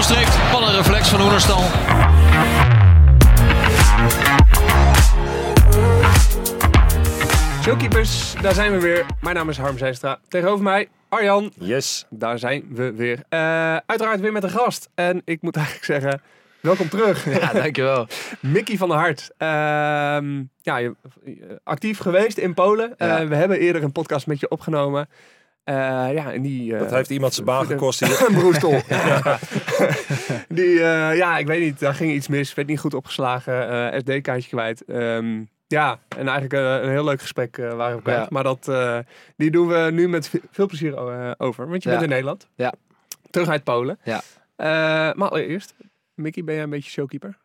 onderstreept. Wat een reflex van Oenerstal. Showkeepers, daar zijn we weer. Mijn naam is Harm Zijstra. Tegenover mij, Arjan. Yes. Daar zijn we weer. Eh, uiteraard weer met een gast. En ik moet eigenlijk zeggen, welkom terug. Ja, dankjewel. Mickey van der Hart. Ehm, ja, actief geweest in Polen. Eh, Ja. we hebben eerder een podcast met je opgenomen. Eh, ja, en die... eh, Dat heeft iemand zijn baan gekost hier. een broerstol. Die, eh, ja, ik weet niet. Daar ging iets mis. Werd niet goed opgeslagen. eh, SD-kaartje kwijt. Ehm, ja, en eigenlijk een heel leuk gesprek eh, waren we kwijt. Ja. Maar dat, eh, die doen we nu met ve- veel plezier eh, over. Want je Ja. bent in Nederland. Ja. Terug uit Polen. Ja. Eh, maar allereerst, Mickey, ben jij een beetje showkeeper?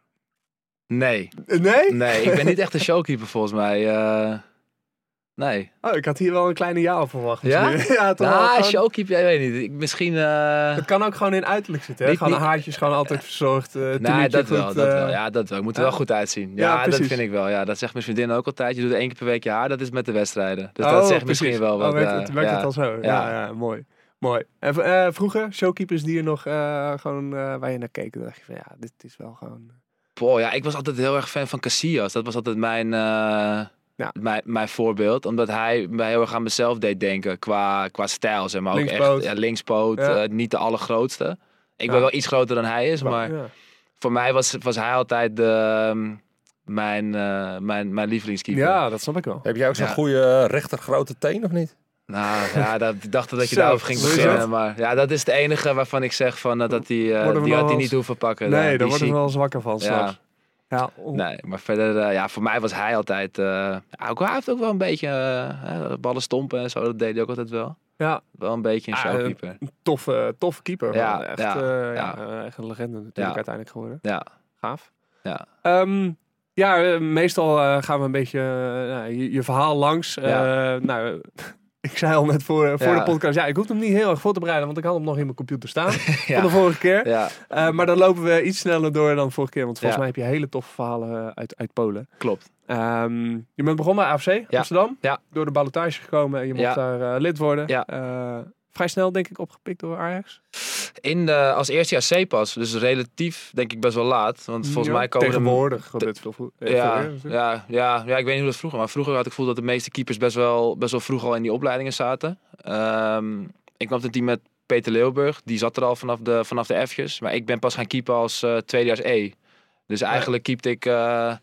Nee, nee? nee, ik ben niet echt een showkeeper volgens mij. Eh, nee. Oh, ik had hier wel een kleine ja op verwacht. Ja? ja, toch wel Ah, gewoon- showkeeper, ik weet niet. Ik, misschien... eh, Het kan ook gewoon in uiterlijk zitten. Hè? Niet- gewoon niet- haartjes, gewoon altijd verzorgd. eh Nee, dat wel, goed, dat eh, wel. Ja, dat wel. Ik moet er wel goed uitzien. Ja, Ja, dat vind ik wel. Ja, dat zegt mijn vriendin ook altijd. Je doet één keer per week je haar. Dat is met de wedstrijden. Dus Oh, dat zegt precies. misschien wel wat. Oh, werkt, eh, het, werkt het al zo? Ja, mooi. Mooi. En eh, vroeger, showkeepers die je nog eh, gewoon eh, waar je naar keek, dan dacht je van ja, dit is wel gewoon... Boah, ja, ik was altijd heel erg fan van Casillas. Dat was altijd mijn, eh, Ja. mijn, mijn voorbeeld. Omdat hij mij heel erg aan mezelf deed denken qua, qua stijl. Zeg maar. Ook Linkspoot. echt, ja, linkspoot. Ja. eh, niet de allergrootste. Ik Ja. ben wel iets groter dan hij is. Maar ja. voor mij was, was hij altijd de, ehm, mijn, eh, mijn, mijn lievelingskeeper. ja, dat snap ik wel. Heb jij ook zo'n Ja. goede rechter grote teen of niet? Nou ja, dat, ik dacht dat je daarover ging beginnen. Maar ja, dat is de enige waarvan ik zeg van, eh, dat die, eh, die had hij niet hoeven pakken. Nee, daar worden we wel zwakker van Ja. Ja, Nee, maar verder, eh, ja, voor mij was hij altijd. eh, ook, hij heeft ook wel een beetje eh, ballen stompen en zo. Dat deed hij ook altijd wel. ja, Wel een beetje een Ah, showkeeper. toffe, toffe keeper. Ja, echt, ja, ja, ja. echt een legende natuurlijk Ja. uiteindelijk geworden. Ja, Gaaf. Ja. Ehm, ja, meestal gaan we een beetje nou, je, je verhaal langs. Ja. Eh, nou, ik zei al net voor, voor Ja. de podcast, ja, ik hoef hem niet heel erg voor te bereiden, want ik had hem nog in mijn computer staan Ja. van de vorige keer. ja, Eh, maar dan lopen we iets sneller door dan vorige keer, want volgens mij heb je hele toffe verhalen uit, uit Polen. klopt. Ehm, je bent begonnen bij AFC. Amsterdam, Ja. door de ballotage gekomen en je mocht daar eh, lid worden. Ja. Eh, vrij snel denk ik opgepikt door Ajax. In de, als eerste jaar C-pas, dus relatief denk ik best wel laat. Want volgens Ja, mij komen er tegenwoordig gebeurt veel vro- eh, veel Ja, ja, ja, ja, ik weet niet hoe dat vroeger Maar vroeger had ik het gevoel dat de meeste keepers best wel, best wel vroeg al in die opleidingen zaten. Ehm, ik kwam het team met Peter Leeuwburg. Die zat er al vanaf de, vanaf de F'jes. Maar ik ben pas gaan keepen als eh tweedejaars E. Dus eigenlijk keepte ik eh,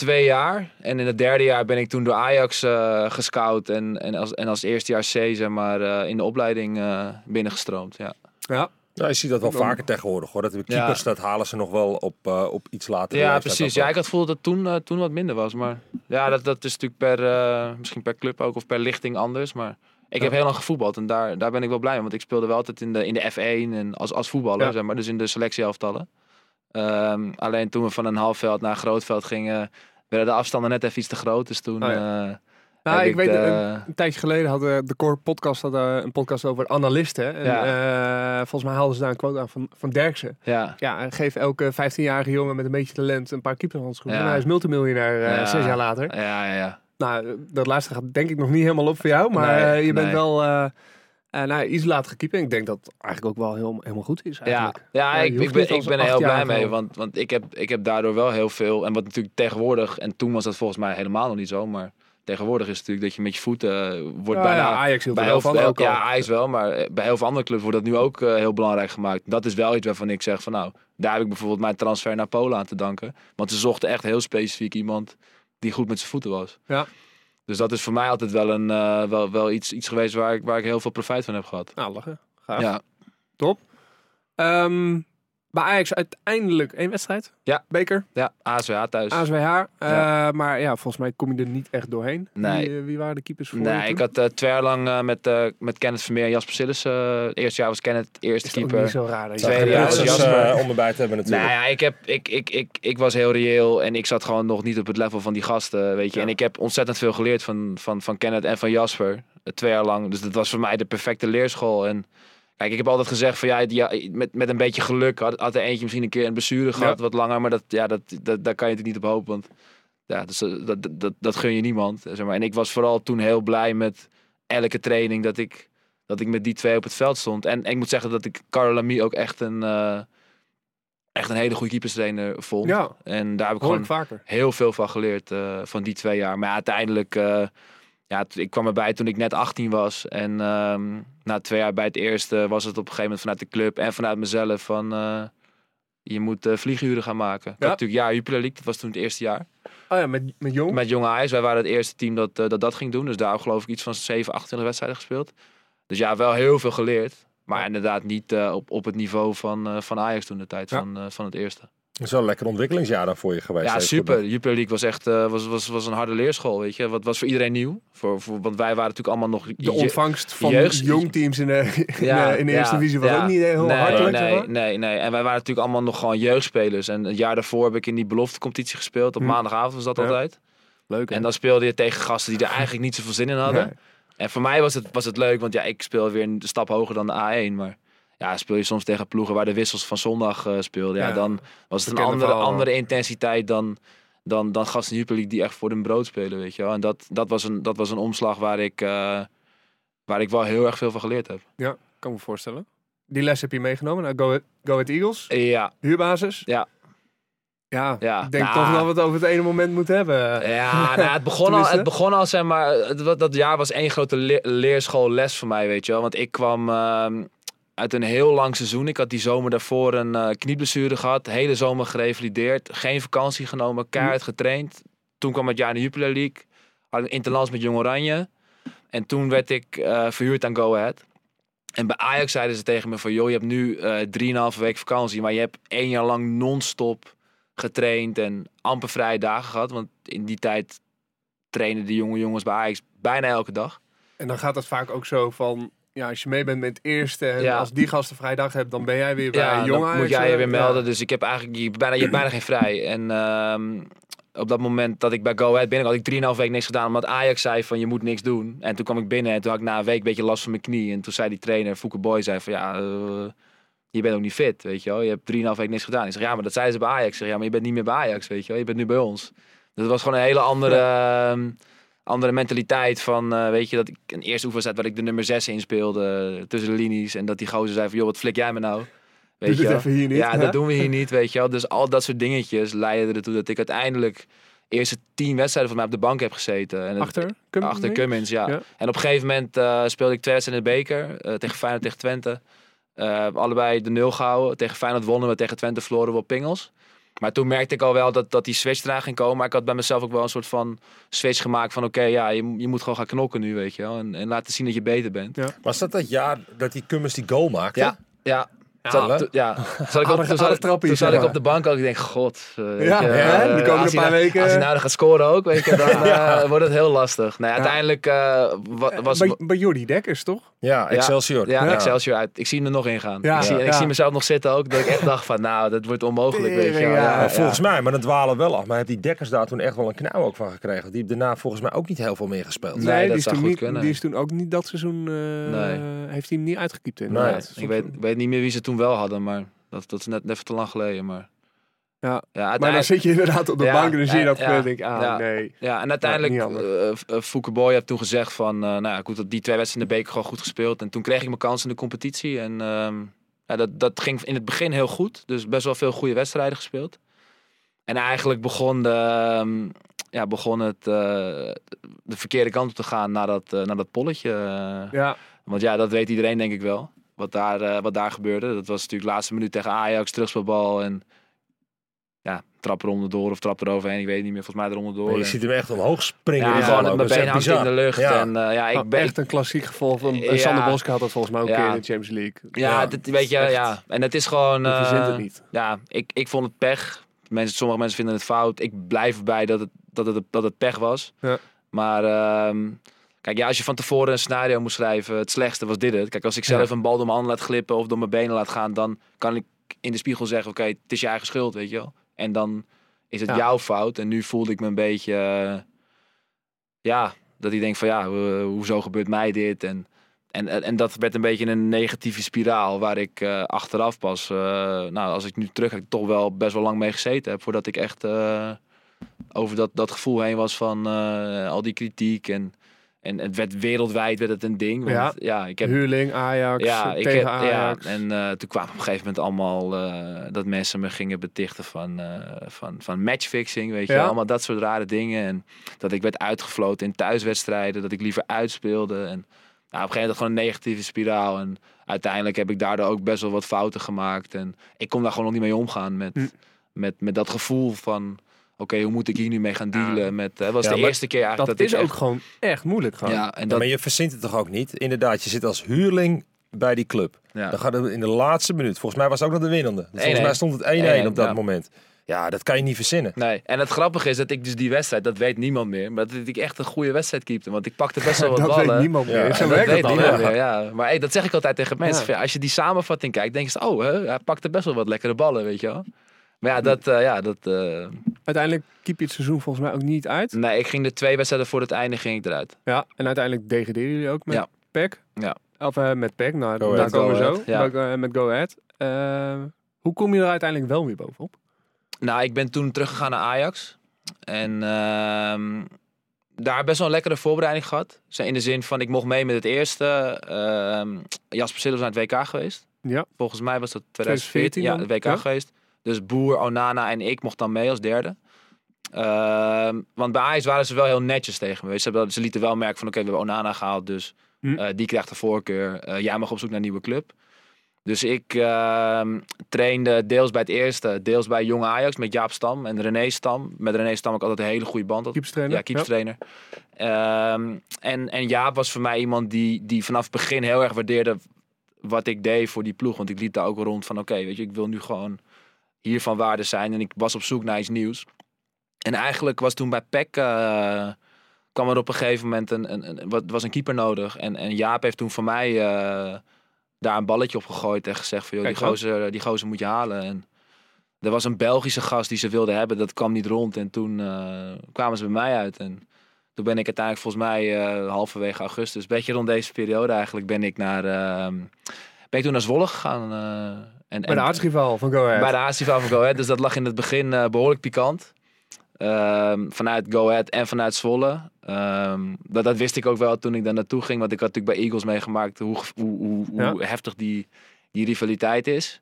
twee jaar. En in het derde jaar ben ik toen door Ajax eh, gescout. En, en, als, en als eerstejaars C zeg maar, eh, in de opleiding eh, binnengestroomd. Ja. Ja. Nou, je ziet dat wel vaker tegenwoordig hoor. Dat de Ja. keepers, dat halen ze nog wel op, eh, op iets later. Ja, precies. Ja, ik had het gevoel dat het toen, toen wat minder was. Maar ja, dat, dat is natuurlijk per, eh, misschien per club ook of per lichting anders. Maar ik heb heel lang gevoetbald en daar, daar ben ik wel blij mee. Want ik speelde wel altijd in de, in de F1 en als, als voetballer, Ja. zeg maar. Dus in de selectieelftallen. Ehm alleen toen we van een halfveld naar een grootveld gingen, werden de afstanden net even iets te groot. Dus toen... Oh eh, Nou, ik weet, de- een, een tijdje geleden hadden de Core Podcast hadden een podcast over analisten. En eh, volgens mij haalden ze daar een quote aan van, van Derksen. ja, Ja, en geef elke 15-jarige jongen met een beetje talent een paar keeperhandschoenen. Ja. En hij is multimiljonair eh, Ja. zes jaar later. ja, ja, ja. Nou, dat laatste gaat denk ik nog niet helemaal op voor jou. Maar Nee, eh, je bent nee. wel eh, nou, iets later gekiept. En ik denk dat het eigenlijk ook wel heel, helemaal goed is Ja, eigenlijk. ja, Ja, ik, ik ben, ik ben er heel blij mee. Want, want ik, heb, ik heb daardoor wel heel veel. En wat natuurlijk tegenwoordig, en toen was dat volgens mij helemaal nog niet zo. Maar tegenwoordig is het natuurlijk dat je met je voeten eh, wordt Ja, bijna. ja, Ajax bij heel wel veel, van ook ja, Ajax wel, maar eh, bij heel veel andere clubs wordt dat nu ook heel belangrijk gemaakt. Dat is wel iets waarvan ik zeg van nou, daar heb ik bijvoorbeeld mijn transfer naar Polen aan te danken. Want ze zochten echt heel specifiek iemand die goed met zijn voeten was. Ja. Dus dat is voor mij altijd wel, een, eh, wel, wel iets, iets geweest waar ik, waar ik heel veel profijt van heb gehad. Nou, lachen. Gaaf. Ja, Ehm, bij Ajax uiteindelijk één wedstrijd. Ja. Beker. ja ASWH thuis. ASWH. eh, Ja. Maar ja, volgens mij kom je er niet echt doorheen. Nee. Wie, eh, wie waren de keepers voor Nee, ik had eh, twee jaar lang met, met Kenneth Vermeer en Jasper Sillis. eh het eerste jaar was Kenneth eerste is keeper. niet zo raar. dat Tweede jaar was is Jasper. om erbij te hebben natuurlijk. Nou ja, ik, heb, ik, ik, ik, ik was heel reëel en ik zat gewoon nog niet op het level van die gasten, weet je. Ja. En ik heb ontzettend veel geleerd van, van, van Kenneth en van Jasper, twee jaar lang. Dus dat was voor mij de perfecte leerschool. En kijk, ik heb altijd gezegd van ja, met, met een beetje geluk had, had er eentje misschien een keer een blessure gehad, Ja. wat langer. Maar dat, ja, dat, dat, daar kan je natuurlijk niet op hopen, want ja, dus, eh, dat, dat, dat, dat gun je niemand. Zeg maar. En ik was vooral toen heel blij met elke training dat ik, dat ik met die twee op het veld stond. En ik moet zeggen dat ik Carlo Lamy ook echt een, eh, echt een hele goede keeperstrainer vond. Ja, En daar heb ik gewoon vaker. heel veel van geleerd eh, van die twee jaar. Maar ja, uiteindelijk, eh, ja, ik kwam erbij toen ik net 18 was. En ehm, na twee jaar bij het eerste was het op een gegeven moment vanuit de club en vanuit mezelf van... eh, je moet uh, vlieguren gaan maken. Ja. had natuurlijk jaar Jupiler League, dat was toen het eerste jaar. Oh ja, met, met Jong. Met Jonge Ajax, wij waren het eerste team dat, eh, dat dat ging doen. Dus daar geloof ik iets van 7, 28 wedstrijden gespeeld. Dus ja, wel heel veel geleerd. Maar inderdaad niet eh, op, op het niveau van, eh, van Ajax toen de tijd Ja. van, eh, van het eerste. Dat is wel een lekker ontwikkelingsjaar dan voor je geweest. Ja, super. Jupiler League was echt eh, was, was, was een harde leerschool, weet je. Wat was voor iedereen nieuw. Voor, voor, want wij waren natuurlijk allemaal nog... de je- ontvangst van jeugd- jong teams in de, in Ja, de, in de ja, eerste divisie was ja. ook niet heel nee, hartelijk. zeg Nee, maar. nee, nee. En wij waren natuurlijk allemaal nog gewoon jeugdspelers. En het jaar daarvoor heb ik in die beloftecompetitie gespeeld. Op Hm. maandagavond was dat Ja. altijd. Leuk hè? En dan speelde je tegen gasten die er eigenlijk niet zoveel zin in hadden. Nee. En voor mij was het, was het leuk, want ja, ik speel weer een stap hoger dan de A1. Maar ja, speel je soms tegen ploegen waar de wissels van zondag eh speelden. Ja, Ja, dan was het een andere, verhaal. andere intensiteit dan, dan, dan gasten in League die echt voor hun brood spelen, weet je wel. En dat, dat, was, een, dat was een omslag waar ik, eh, waar ik wel heel erg veel van geleerd heb. Ja, kan me voorstellen. Die les heb je meegenomen naar Go Ahead, Go Ahead Eagles, Ja, huurbasis. Ja. Ja, Ja, ik denk nou. toch dat we het over het ene moment moeten hebben. Ja, nou, het, begon al, het begon al, zeg maar, het, dat jaar was één grote le- leerschoolles voor mij, weet je wel. Want ik kwam ehm, uit een heel lang seizoen. Ik had die zomer daarvoor een eh knieblessure gehad. Hele zomer gerevalideerd. Geen vakantie genomen, keihard getraind. Toen kwam het jaar in de Jupiler League. Had een interlands met Jong Oranje. En toen werd ik eh, verhuurd aan Go Ahead. En bij Ajax zeiden ze tegen me van... joh, je hebt nu eh drieënhalve week vakantie... maar je hebt één jaar lang non-stop getraind en amper vrije dagen gehad. Want in die tijd trainen de jonge jongens bij Ajax bijna elke dag. En dan gaat het vaak ook zo van, ja, als je mee bent met het eerste en Ja. als die gasten vrijdag hebt, dan ben jij weer bij Ja, Jong dan Ajax, moet jij je eh, weer ja. melden. Dus ik heb eigenlijk je, bijna, je hebt bijna geen vrij. En ehm, op dat moment dat ik bij Go Ahead binnen had ik 3,5 week niks gedaan. Omdat Ajax zei van je moet niks doen. En toen kwam ik binnen en toen had ik na een week een beetje last van mijn knie. En toen zei die trainer, Fouke Boy, zei van ja, eh, je bent ook niet fit, weet je wel. Je hebt 3,5 week niks gedaan. Ik zeg ja, maar dat zeiden ze bij Ajax. Ik zeg ja, maar je bent niet meer bij Ajax, weet je wel. Je bent nu bij ons. Dus dat was gewoon een hele andere... ehm, andere mentaliteit van, eh, weet je, dat ik een eerste oefenwedstrijd waar ik de nummer 6 in speelde, eh, tussen de linies. En dat die gozer zei van, joh, wat flik jij me nou? Weet Doe even hier niet, Ja, hè? dat doen we hier niet, weet je wel. Dus al dat soort dingetjes leidden ertoe dat ik uiteindelijk eerste tien wedstrijden van mij op de bank heb gezeten. En het- Achter? Cummins, achter? Cummins, ja. Ja. En op een gegeven moment eh, speelde ik twee wedstrijden in de beker. tegen Feyenoord, tegen Twente. Allebei de nul gehouden. Tegen Feyenoord wonnen we, tegen Twente verloren we op pingels. Maar toen merkte ik al wel dat, dat die switch eraan ging komen. Maar ik had bij mezelf ook wel een soort van switch gemaakt van... Oké, ja, je, je moet gewoon gaan knokken nu, weet je wel. En, en laten zien dat je beter bent. Was dat dat jaar dat die Cummins die goal maakte? Ja, ja. Ja, toen- ja. Zat ik op, Aardig- aardig trappie, toen zat ik op de bank ook. Ik denk, god. eh, Ja, je, hè? eh, komende hij paar nou- weken- Als hij nou gaat scoren ook, weet je, dan eh, wordt het heel lastig. Nou, ja, uiteindelijk eh, wa- was... Bij, bij Jordi Dekkers, toch? Ja, Excelsior. Ja, Ja. Excelsior uit. Ik zie hem er nog in gaan. Ja, ik, zie, en ik zie mezelf nog zitten ook. Dat ik echt dacht van, nou, dat wordt onmogelijk, weet je. volgens mij, maar dat dwalen wel af. Maar heeft die Dekkers daar toen echt wel een knauw ook van gekregen? Die heeft daarna volgens mij ook niet heel veel meer gespeeld. Nee, Nee, dat die, is goed niet, kunnen. die is toen ook niet dat seizoen, eh, Nee. heeft hij hem niet uitgekiept Nee. inderdaad. Ik weet, ik weet niet meer wie ze toen wel hadden, maar dat, dat is net even te lang geleden. Maar, Ja. ja, Maar dan zit je inderdaad op de Ja, bank en dan zie je dat ja, en denk ah ja. nee. Ja, en uiteindelijk, uh, Fouke Boy heeft toen gezegd van, eh, nou ja, goed, dat die twee wedstrijden in de beker gewoon goed gespeeld. En toen kreeg ik mijn kans in de competitie. En ehm, ja, dat, dat ging in het begin heel goed. Dus best wel veel goede wedstrijden gespeeld. En eigenlijk begon, de, ehm, ja, begon het eh, de verkeerde kant op te gaan naar dat, eh, naar dat polletje. Ja, Want ja, dat weet iedereen denk ik wel. Wat daar, eh, wat daar gebeurde. Dat was natuurlijk laatste minuut tegen Ajax, terugspelbal en ja, trap er onderdoor of trap er overheen. Ik weet het niet meer, volgens mij er onderdoor. Maar je En- ziet hem echt omhoog springen. ja, gewoon bal met ook. mijn been hangt in de lucht. Ja. En eh, ja, ik nou, ben... echt een klassiek geval van Ja. Sander Boske had dat volgens mij ook Ja. keer in de Champions League. Ja, dit, weet je, echt. ja. En het is gewoon... Je verzint het eh, niet. Ja, ik, ik vond het pech. Mensen, sommige mensen vinden het fout. Ik blijf erbij dat het, dat het, dat het pech was. Ja. Maar ehm, kijk, ja, als je van tevoren een scenario moest schrijven, het slechtste was dit het. Kijk, als ik zelf Ja. een bal door mijn hand laat glippen of door mijn benen laat gaan, dan kan ik in de spiegel zeggen, oké, het is je eigen schuld, weet je wel. En dan is het Ja. jouw fout. En nu voelde ik me een beetje, eh, ja, dat ik denk van ja, ho- hoezo gebeurt mij dit? En, en, en dat werd een beetje een negatieve spiraal waar ik eh, achteraf pas, eh, nou als ik nu terug heb, toch wel best wel lang mee gezeten heb voordat ik echt eh, over dat, dat gevoel heen was van eh, al die kritiek en En het werd wereldwijd werd het een ding. Want, Ja. ja. ik heb Huurling, Ajax, ja, tegen heb, ja, Ajax. en eh, toen kwamen op een gegeven moment allemaal eh, dat mensen me gingen betichten van, eh, van, van matchfixing, weet je, Ja. allemaal dat soort rare dingen. En dat ik werd uitgefloten in thuiswedstrijden, dat ik liever uitspeelde. En nou, op een gegeven moment gewoon een negatieve spiraal. En uiteindelijk heb ik daardoor ook best wel wat fouten gemaakt. En ik kon daar gewoon nog niet mee omgaan met, Hm. met, met dat gevoel van, oké, hoe moet ik hier nu mee gaan dealen? Ja. Met, dat was Ja, de eerste keer eigenlijk dat, dat, is ook echt- gewoon echt moeilijk. Gewoon. Ja, en Ja, dat, maar je verzint het toch ook niet? Inderdaad, je zit als huurling bij die club. ja. Dan gaat het in de laatste minuut. Volgens mij was het ook nog de winnende. Volgens 1-1. mij stond het 1-1 op dat ja. moment. Ja, dat kan je niet verzinnen. Nee, en het grappige is dat ik dus die wedstrijd, dat weet niemand meer, maar dat ik echt een goede wedstrijd keepte. Want ik pakte best wel wat dat ballen. weet niemand Ja, meer. Zo dat werkt weet dan. niemand hè? meer, ja. Maar hey, dat zeg ik altijd tegen mensen. Ja. ja, Als je die samenvatting kijkt, denk je, oh, hè, hij pakte best wel wat lekkere ballen, weet je wel. Maar ja, dat, eh, ja, dat, eh, Uiteindelijk keep je het seizoen volgens mij ook niet uit. nee, ik ging de twee wedstrijden voor het einde ging ik eruit. Ja, en uiteindelijk degraderen jullie ook met Ja. PEC. Ja. Of eh, met PEC, nou, Go daar Ahead. komen we zo. Ja. Met, eh, met Go Ahead. Eh, hoe kom je er uiteindelijk wel weer bovenop? Nou, ik ben toen teruggegaan naar Ajax. En ehm, daar best wel een lekkere voorbereiding gehad. In de zin van, ik mocht mee met het eerste. ehm Jasper Sillis naar het WK geweest. Ja. Volgens mij was dat 2014 2014, ja, het WK Ja. geweest. Dus Boer, Onana en ik mocht dan mee als derde. Ehm, want bij Ajax waren ze wel heel netjes tegen me. Ze, ze lieten wel merken van, oké, we hebben Onana gehaald, dus Hm. eh, die krijgt de voorkeur. Eh, jij mag op zoek naar een nieuwe club. Dus ik ehm, trainde deels bij het eerste, deels bij Jong Ajax met Jaap Stam en René Stam. Met René Stam ik altijd een hele goede band. had. Keepstrainer? Ja, keepstrainer. Ehm, en, en Jaap was voor mij iemand die, die vanaf het begin heel erg waardeerde wat ik deed voor die ploeg. Want ik liep daar ook rond van, oké, weet je, ik wil nu gewoon hier van waarde zijn. En ik was op zoek naar iets nieuws. En eigenlijk was toen bij PEC... eh, kwam er op een gegeven moment een, een, was een keeper nodig. En, en Jaap heeft toen voor mij eh, daar een balletje op gegooid en gezegd van, joh, die gozer, die gozer moet je halen. En er was een Belgische gast die ze wilden hebben, dat kwam niet rond. En toen eh, kwamen ze bij mij uit. En toen ben ik uiteindelijk volgens mij eh, halverwege augustus, een beetje rond deze periode eigenlijk, ben ik naar, ben ik toen naar Zwolle gegaan. En, Bij de en- aartsrivaal van Go Ahead. bij de aartsrivaal van Go Ahead. Dus dat lag in het begin eh, behoorlijk pikant. Ehm, vanuit Go Ahead en vanuit Zwolle. Ehm, dat, dat wist ik ook wel toen ik daar naartoe ging. Want ik had natuurlijk bij Eagles meegemaakt hoe, hoe, hoe, hoe heftig die, die rivaliteit is.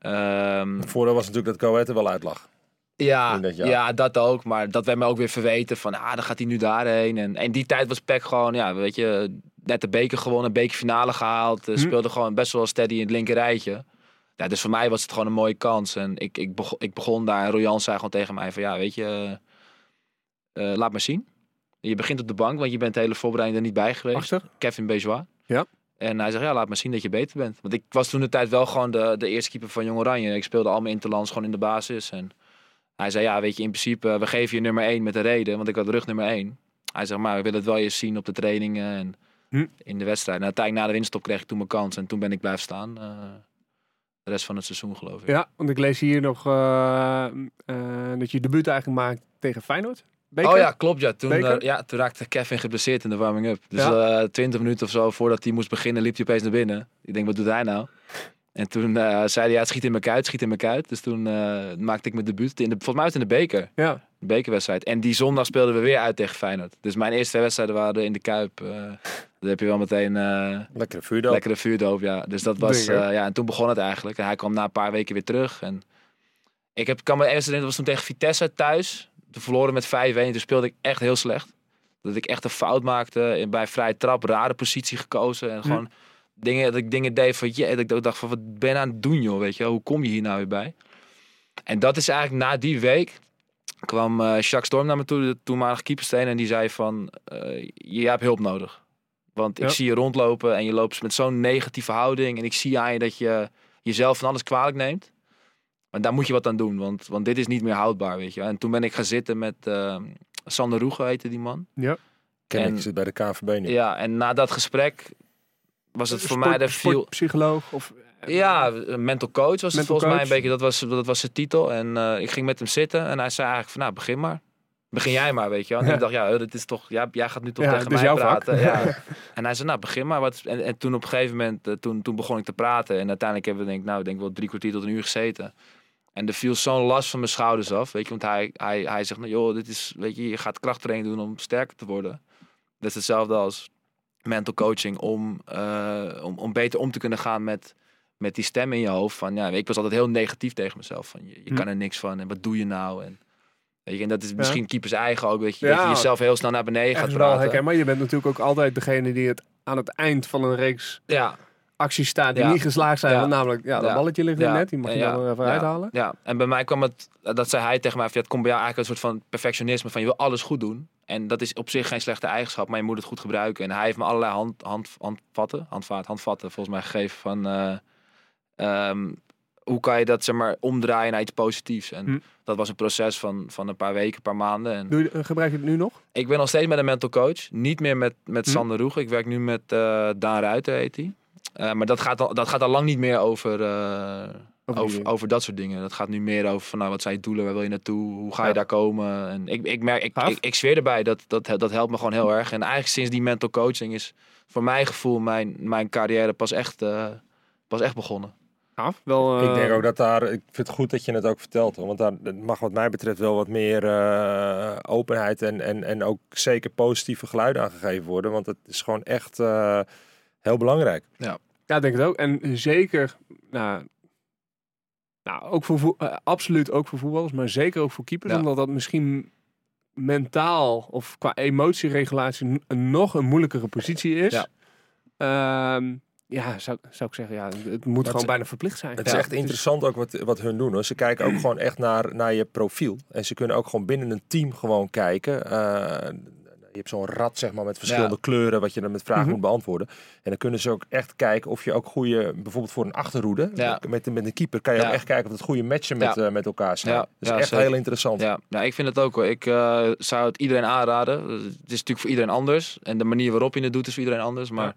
Ehm, Het voordeel was natuurlijk dat Go Ahead er wel uit lag. ja, dat ja, dat ook. Maar dat werd me ook weer verweten van, ah, dan gaat hij nu daarheen. En in die tijd was PEC gewoon, ja, weet je, net de beker gewonnen, bekerfinale gehaald. eh, Hm. Speelde gewoon best wel steady in het linker rijtje. Ja, dus voor mij was het gewoon een mooie kans. En ik, ik, begon, ik begon daar en Royan zei gewoon tegen mij van, ja, weet je, eh, eh, laat maar zien. Je begint op de bank, want je bent de hele voorbereiding er niet bij geweest. Achter? Kevin Bejois. Ja. En hij zegt, ja, laat maar zien dat je beter bent. Want ik was toen de tijd wel gewoon de, de eerste keeper van Jong Oranje. Ik speelde al mijn interlands gewoon in de basis. En hij zei, ja, weet je, in principe, we geven je nummer 1 met een reden. Want ik had rug nummer 1. Hij zegt, maar we willen het wel eens zien op de trainingen en Hm. in de wedstrijd. En uiteindelijk na de winststop kreeg ik toen mijn kans. En toen ben ik blijven staan. eh, de rest van het seizoen, geloof ik. Ja, want ik lees hier nog eh, eh, dat je debuut eigenlijk maakt tegen Feyenoord. Beker? Oh ja, klopt. Ja. Toen, eh, ja, toen raakte Kevin geblesseerd in de warming-up. Dus Ja. eh 20 minuten of zo voordat hij moest beginnen, liep hij opeens naar binnen. Ik denk, wat doet hij nou? En toen zei hij, ja, het schiet in mijn kuit, schiet in mijn kuit. Dus toen maakte ik mijn debuut. In de, volgens mij het in de beker, Ja, bekerwedstrijd. En die zondag speelden we weer uit tegen Feyenoord. Dus mijn eerste wedstrijden waren in de Kuip. eh dan heb je wel meteen eh Lekkere vuurdoop. lekkere vuurdoop, ja. Dus dat was, eh, ja, en toen begon het eigenlijk. En hij kwam na een paar weken weer terug. En ik heb, kan me eerst herinneren, dat was toen tegen Vitesse thuis. Toen verloren met 5-1. Toen speelde ik echt heel slecht. Dat ik echt een fout maakte. In, bij vrije trap, rare positie gekozen. En gewoon dingen, dat ik dingen deed van, je, dat ik dacht van, wat ben je aan het doen, joh, weet je? Hoe kom je hier nou weer bij? En dat is eigenlijk na die week kwam eh Jacques Storm naar me toe, de toenmalige keeperstrainer, en die zei van, eh, je hebt hulp nodig. Want ik Ja. zie je rondlopen en je loopt met zo'n negatieve houding. En ik zie aan je dat je jezelf van alles kwalijk neemt. Maar daar moet je wat aan doen, want, want dit is niet meer houdbaar, weet je. wel. En toen ben ik gaan zitten met eh, Sander Roege, heette die man. ja. Ken en- ik, zit bij de KNVB nu. Ja, en na dat gesprek was het voor mij de viel... Of... Ja, een mental coach was het volgens mij een beetje. Dat was, dat was zijn titel. En eh, ik ging met hem zitten en hij zei eigenlijk van, nou, begin maar. Begin jij maar, weet je wel. En Ja. ik dacht, ja, dat is toch, ja, jij gaat nu toch Ja, tegen mij praten. Ja. En hij zei, nou, begin maar. Wat, en, en toen op een gegeven moment, eh, toen, toen begon ik te praten. En uiteindelijk hebben we denk ik, nou, denk wel drie kwartier tot een uur gezeten. En er viel zo'n last van mijn schouders af, weet je. Want hij, hij, hij zegt, nou, joh, dit is, weet je, je gaat krachttraining doen om sterker te worden. Dat is hetzelfde als mental coaching om, eh, om, om beter om te kunnen gaan met, met die stem in je hoofd. Van, ja, ik was altijd heel negatief tegen mezelf. Van, je, je Hm. kan er niks van en wat doe je nou? En, weet je, en dat is Ja. misschien keepers eigen ook. Dat je, Ja. dat je jezelf heel snel naar beneden gaat praten. herkenbaar. Je bent natuurlijk ook altijd degene die het aan het eind van een reeks Ja, acties staat die Ja. niet geslaagd zijn. Namelijk, ja, dat balletje ligt er net. Die mag je dan even uithalen. Ja, en bij mij kwam het, dat zei hij tegen mij, het komt bij jou eigenlijk een soort van perfectionisme, van je wil alles goed doen. En dat is op zich geen slechte eigenschap, maar je moet het goed gebruiken. En hij heeft me allerlei hand, hand, handvatten, handvaart, handvatten volgens mij gegeven van eh, ehm, hoe kan je dat zeg maar omdraaien naar iets positiefs. En Hm. dat was een proces van, van een paar weken, een paar maanden. En Doe je, eh, gebruik je het nu nog? ik ben nog steeds met een mental coach, niet meer met, met Hm. Sander Roeg. Ik werk nu met eh, Daan Ruiter, heet hij. Eh, maar dat gaat, al, dat gaat al lang niet meer over, Over over, dat soort dingen. Dat gaat nu meer over van nou, wat zijn je doelen, waar wil je naartoe, hoe ga je Ja. daar komen. En ik, ik merk, ik, ik, ik zweer erbij, dat, dat, dat helpt me gewoon heel erg. En eigenlijk sinds die mental coaching is voor mijn gevoel mijn, mijn carrière pas echt, pas echt begonnen. Gaaf. Wel, Ik eh, denk ook dat daar, ik vind het goed dat je het ook vertelt. Hoor, want daar mag wat mij betreft wel wat meer eh, openheid en, en, en ook zeker positieve geluiden aangegeven worden. Want het is gewoon echt eh, heel belangrijk. Ja, ik denk het ook. En zeker, nou, nou ook voor, eh, absoluut ook voor voetballers, maar zeker ook voor keepers. Ja. Omdat dat misschien mentaal of qua emotieregulatie nog een moeilijkere positie is. Ja. Ehm, ja, zou, zou ik zeggen, ja, het moet gewoon bijna verplicht zijn. Het is echt interessant ook wat, wat hun doen. Hoor. Ze kijken ook gewoon echt naar, naar je profiel. En ze kunnen ook gewoon binnen een team gewoon kijken. Eh, je hebt zo'n rad zeg maar met verschillende Ja. kleuren wat je dan met vragen Mhm. moet beantwoorden. En dan kunnen ze ook echt kijken of je ook goede, bijvoorbeeld voor een achterhoede, Ja. met, met een keeper, kan je Ja. ook echt kijken of het goede matchen met, Ja. eh, met elkaar zijn. Ja. Dat is Ja, echt zeker. heel interessant. Ja, nou, ik vind het ook hoor. Ik eh, zou het iedereen aanraden. Het is natuurlijk voor iedereen anders. En de manier waarop je het doet is voor iedereen anders. Maar Ja.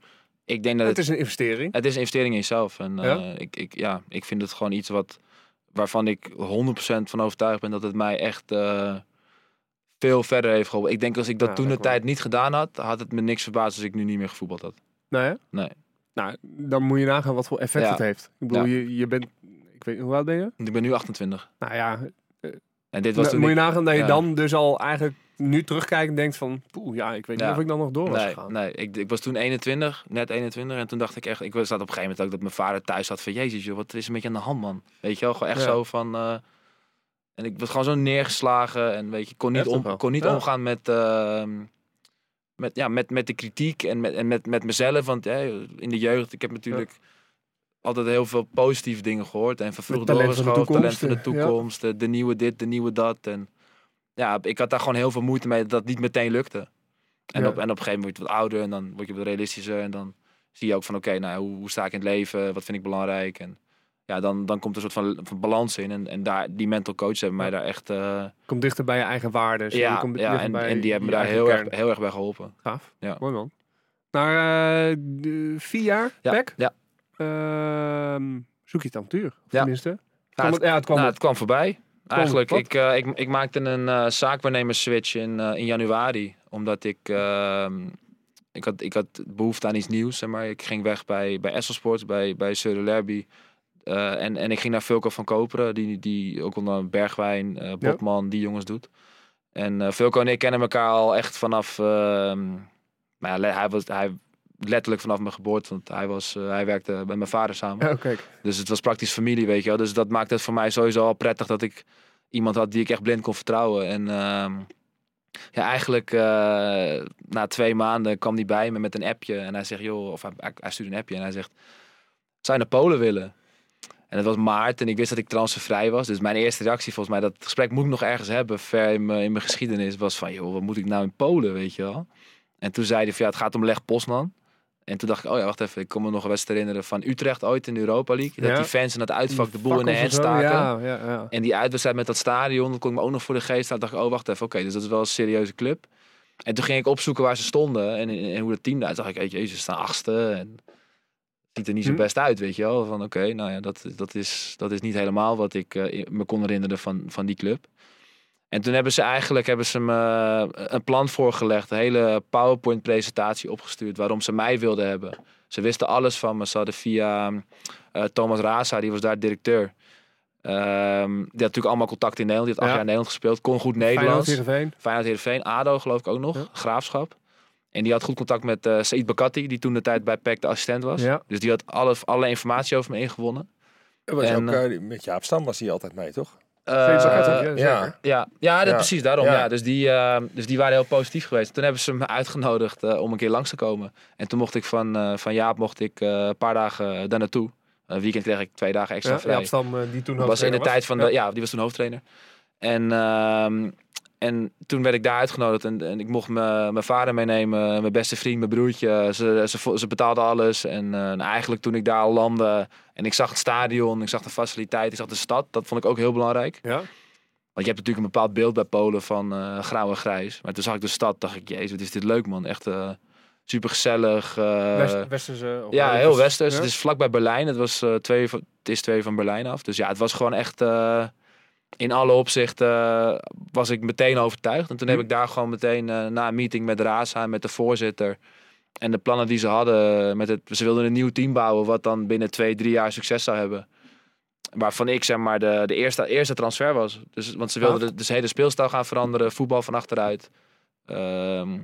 Ik denk dat het het, is een investering. het is een investering in jezelf. En eh, ik, ik, ja, ik vind het gewoon iets wat, waarvan ik 100% van overtuigd ben dat het mij echt eh, veel verder heeft geholpen. Ik denk als ik dat Ja, toen de tijd niet gedaan had, had het me niks verbaasd als ik nu niet meer gevoetbald had. Nee, hè? Nee. Nou, dan moet je nagaan wat voor effect Ja. het heeft. Ik bedoel, je, je bent, ik weet niet, hoe oud ben je? Ik ben nu 28. Nou ja, En dit was nou, toen moet je nagaan dat je ja. dan dus al eigenlijk nu terugkijkt en denkt van, poeh, ja, ik weet niet of ik dan nog door was Nee, gegaan. nee ik, ik was toen 21, net 21. En toen dacht ik echt, ik was zat op een gegeven moment ook dat mijn vader thuis had van, jezus joh, wat is er met je aan de hand man? Weet je wel, gewoon echt zo van... eh, en ik was gewoon zo neergeslagen en weet je, kon niet, om, kon niet omgaan met, ehm, met, ja, met, met de kritiek en met, en met, met mezelf. Want hè, in de jeugd, ik heb natuurlijk altijd heel veel positieve dingen gehoord. En vervroegd doorgeschoven, talent van de toekomst, ja. toekomst, de, nieuwe dit, de nieuwe dat. En ja, ik had daar gewoon heel veel moeite mee dat dat niet meteen lukte. En, Ja. op, en op een gegeven moment word je wat ouder en dan word je wat realistischer. En dan zie je ook van oké, nou, hoe, hoe sta ik in het leven? Wat vind ik belangrijk? En ja, dan, dan komt er een soort van, van balans in. En, en daar, die mental coach hebben mij daar echt... eh, Kom dichter bij je eigen waarden. ja, komt en, bij en die hebben me daar heel erg, heel erg bij geholpen. Gaaf. Ja. Mooi man. Na eh, vier jaar, Ja, ja. Ehm, zoek je het avontuur. Of Ja. Tenminste. Ja, Kwam het, ja, het kwam nou, het kwam voorbij. Eigenlijk, ik, eh, ik, ik maakte een eh zaakwaarnemerswitch in, eh, in januari. Omdat ik, ehm, ik, had, ik had behoefte aan iets nieuws. Zeg maar. Ik ging weg bij, bij Esselsports, bij, bij en, en ik ging naar Vilko van Koperen, die, die ook onder Bergwijn, Botman, die jongens doet. En Vilko en ik kennen elkaar al echt vanaf... ehm, nou ja, hij was hij, letterlijk vanaf mijn geboorte, want hij, was, eh, hij werkte bij mijn vader samen. Oh, kijk. Dus het was praktisch familie, weet je wel. Dus dat maakte het voor mij sowieso al prettig dat ik iemand had die ik echt blind kon vertrouwen. En ehm, ja, eigenlijk eh, na twee maanden kwam hij bij me met een appje. En hij zegt, joh, of hij, hij- hij stuurde een appje en hij zegt, zou je naar Polen willen? En het was maart en ik wist dat ik transfervrij was. Dus mijn eerste reactie, volgens mij, dat gesprek moet ik nog ergens hebben, ver in mijn, in mijn geschiedenis, was van, joh, wat moet ik nou in Polen, weet je wel? En toen zei hij van, ja, het gaat om Leg Poznan. En toen dacht ik, oh ja, wacht even, ik kon me nog een wedstrijd herinneren van Utrecht ooit in de Europa League. Dat Ja. die fans in dat uitvak de boel in de hand staken. Ja, ja, ja. En die uitwedstrijd met dat stadion, dat kon ik me ook nog voor de geest halen. dacht ik, oh wacht even, oké, dus dat is wel een serieuze club. En toen ging ik opzoeken waar ze stonden en, en hoe dat team eruit zag. dacht ik, hey, jezus, ze staan achtste en ziet er niet zo Hm. best uit, weet je wel. Van oké, nou ja, dat, dat, is, dat is niet helemaal wat ik eh, me kon herinneren van, van die club. En toen hebben ze eigenlijk hebben ze me eh, een plan voorgelegd, een hele PowerPoint-presentatie opgestuurd waarom ze mij wilden hebben. Ze wisten alles van me. Ze hadden via eh, Thomas Raza, die was daar directeur. Ehm, die had natuurlijk allemaal contact in Nederland. Die had acht Ja. jaar in Nederland gespeeld. Kon goed Feyenoord, Nederlands. Heerenveen. Feyenoord Heerenveen, ADO geloof ik ook nog. Ja. Graafschap. En die had goed contact met eh Said Bakati, die toen de tijd bij PEC de assistent was. Ja. Dus die had alle, alle informatie over me ingewonnen. Was En, ook, eh, met Jaap Stam was hij altijd mee, toch? Eh, ja, ja. Ja, ja, dat, Ja. precies, daarom. Ja. Ja. Dus, die, eh, dus die waren heel positief geweest. Toen hebben ze me uitgenodigd eh, om een keer langs te komen. En toen mocht ik van, eh, van Jaap mocht ik, eh, een paar dagen daar naartoe. Een weekend kreeg ik twee dagen extra Ja, vrij. Jaap Stam, die toen Dat was in de tijd van de, ja. die was toen hoofdtrainer. En, ehm, en toen werd ik daar uitgenodigd en, en ik mocht mijn vader meenemen, mijn beste vriend, mijn broertje. Ze, ze, ze betaalden alles. En eh, nou, eigenlijk toen ik daar landde en ik zag het stadion, ik zag de faciliteit, ik zag de stad, dat vond ik ook heel belangrijk. Ja. Want je hebt natuurlijk een bepaald beeld bij Polen van eh grauw en grijs. Maar toen zag ik de stad, dacht ik, jezus, wat is dit leuk man. Echt super gezellig. West, Westerse. of Ja, heel is- westers. ja. Het is vlakbij Berlijn. Het, was, eh, twee, het is twee van Berlijn af. Dus ja, het was gewoon echt... in alle opzichten was ik meteen overtuigd. En toen heb Hm. ik daar gewoon meteen eh, na een meeting met Raza, met de voorzitter... en de plannen die ze hadden... Met het, ze wilden een nieuw team bouwen... wat dan binnen twee, drie jaar succes zou hebben. Waarvan ik zeg maar de, de eerste, eerste transfer was. Dus, want ze wilden de, dus de hele speelstijl gaan veranderen. Voetbal van achteruit. Ehm,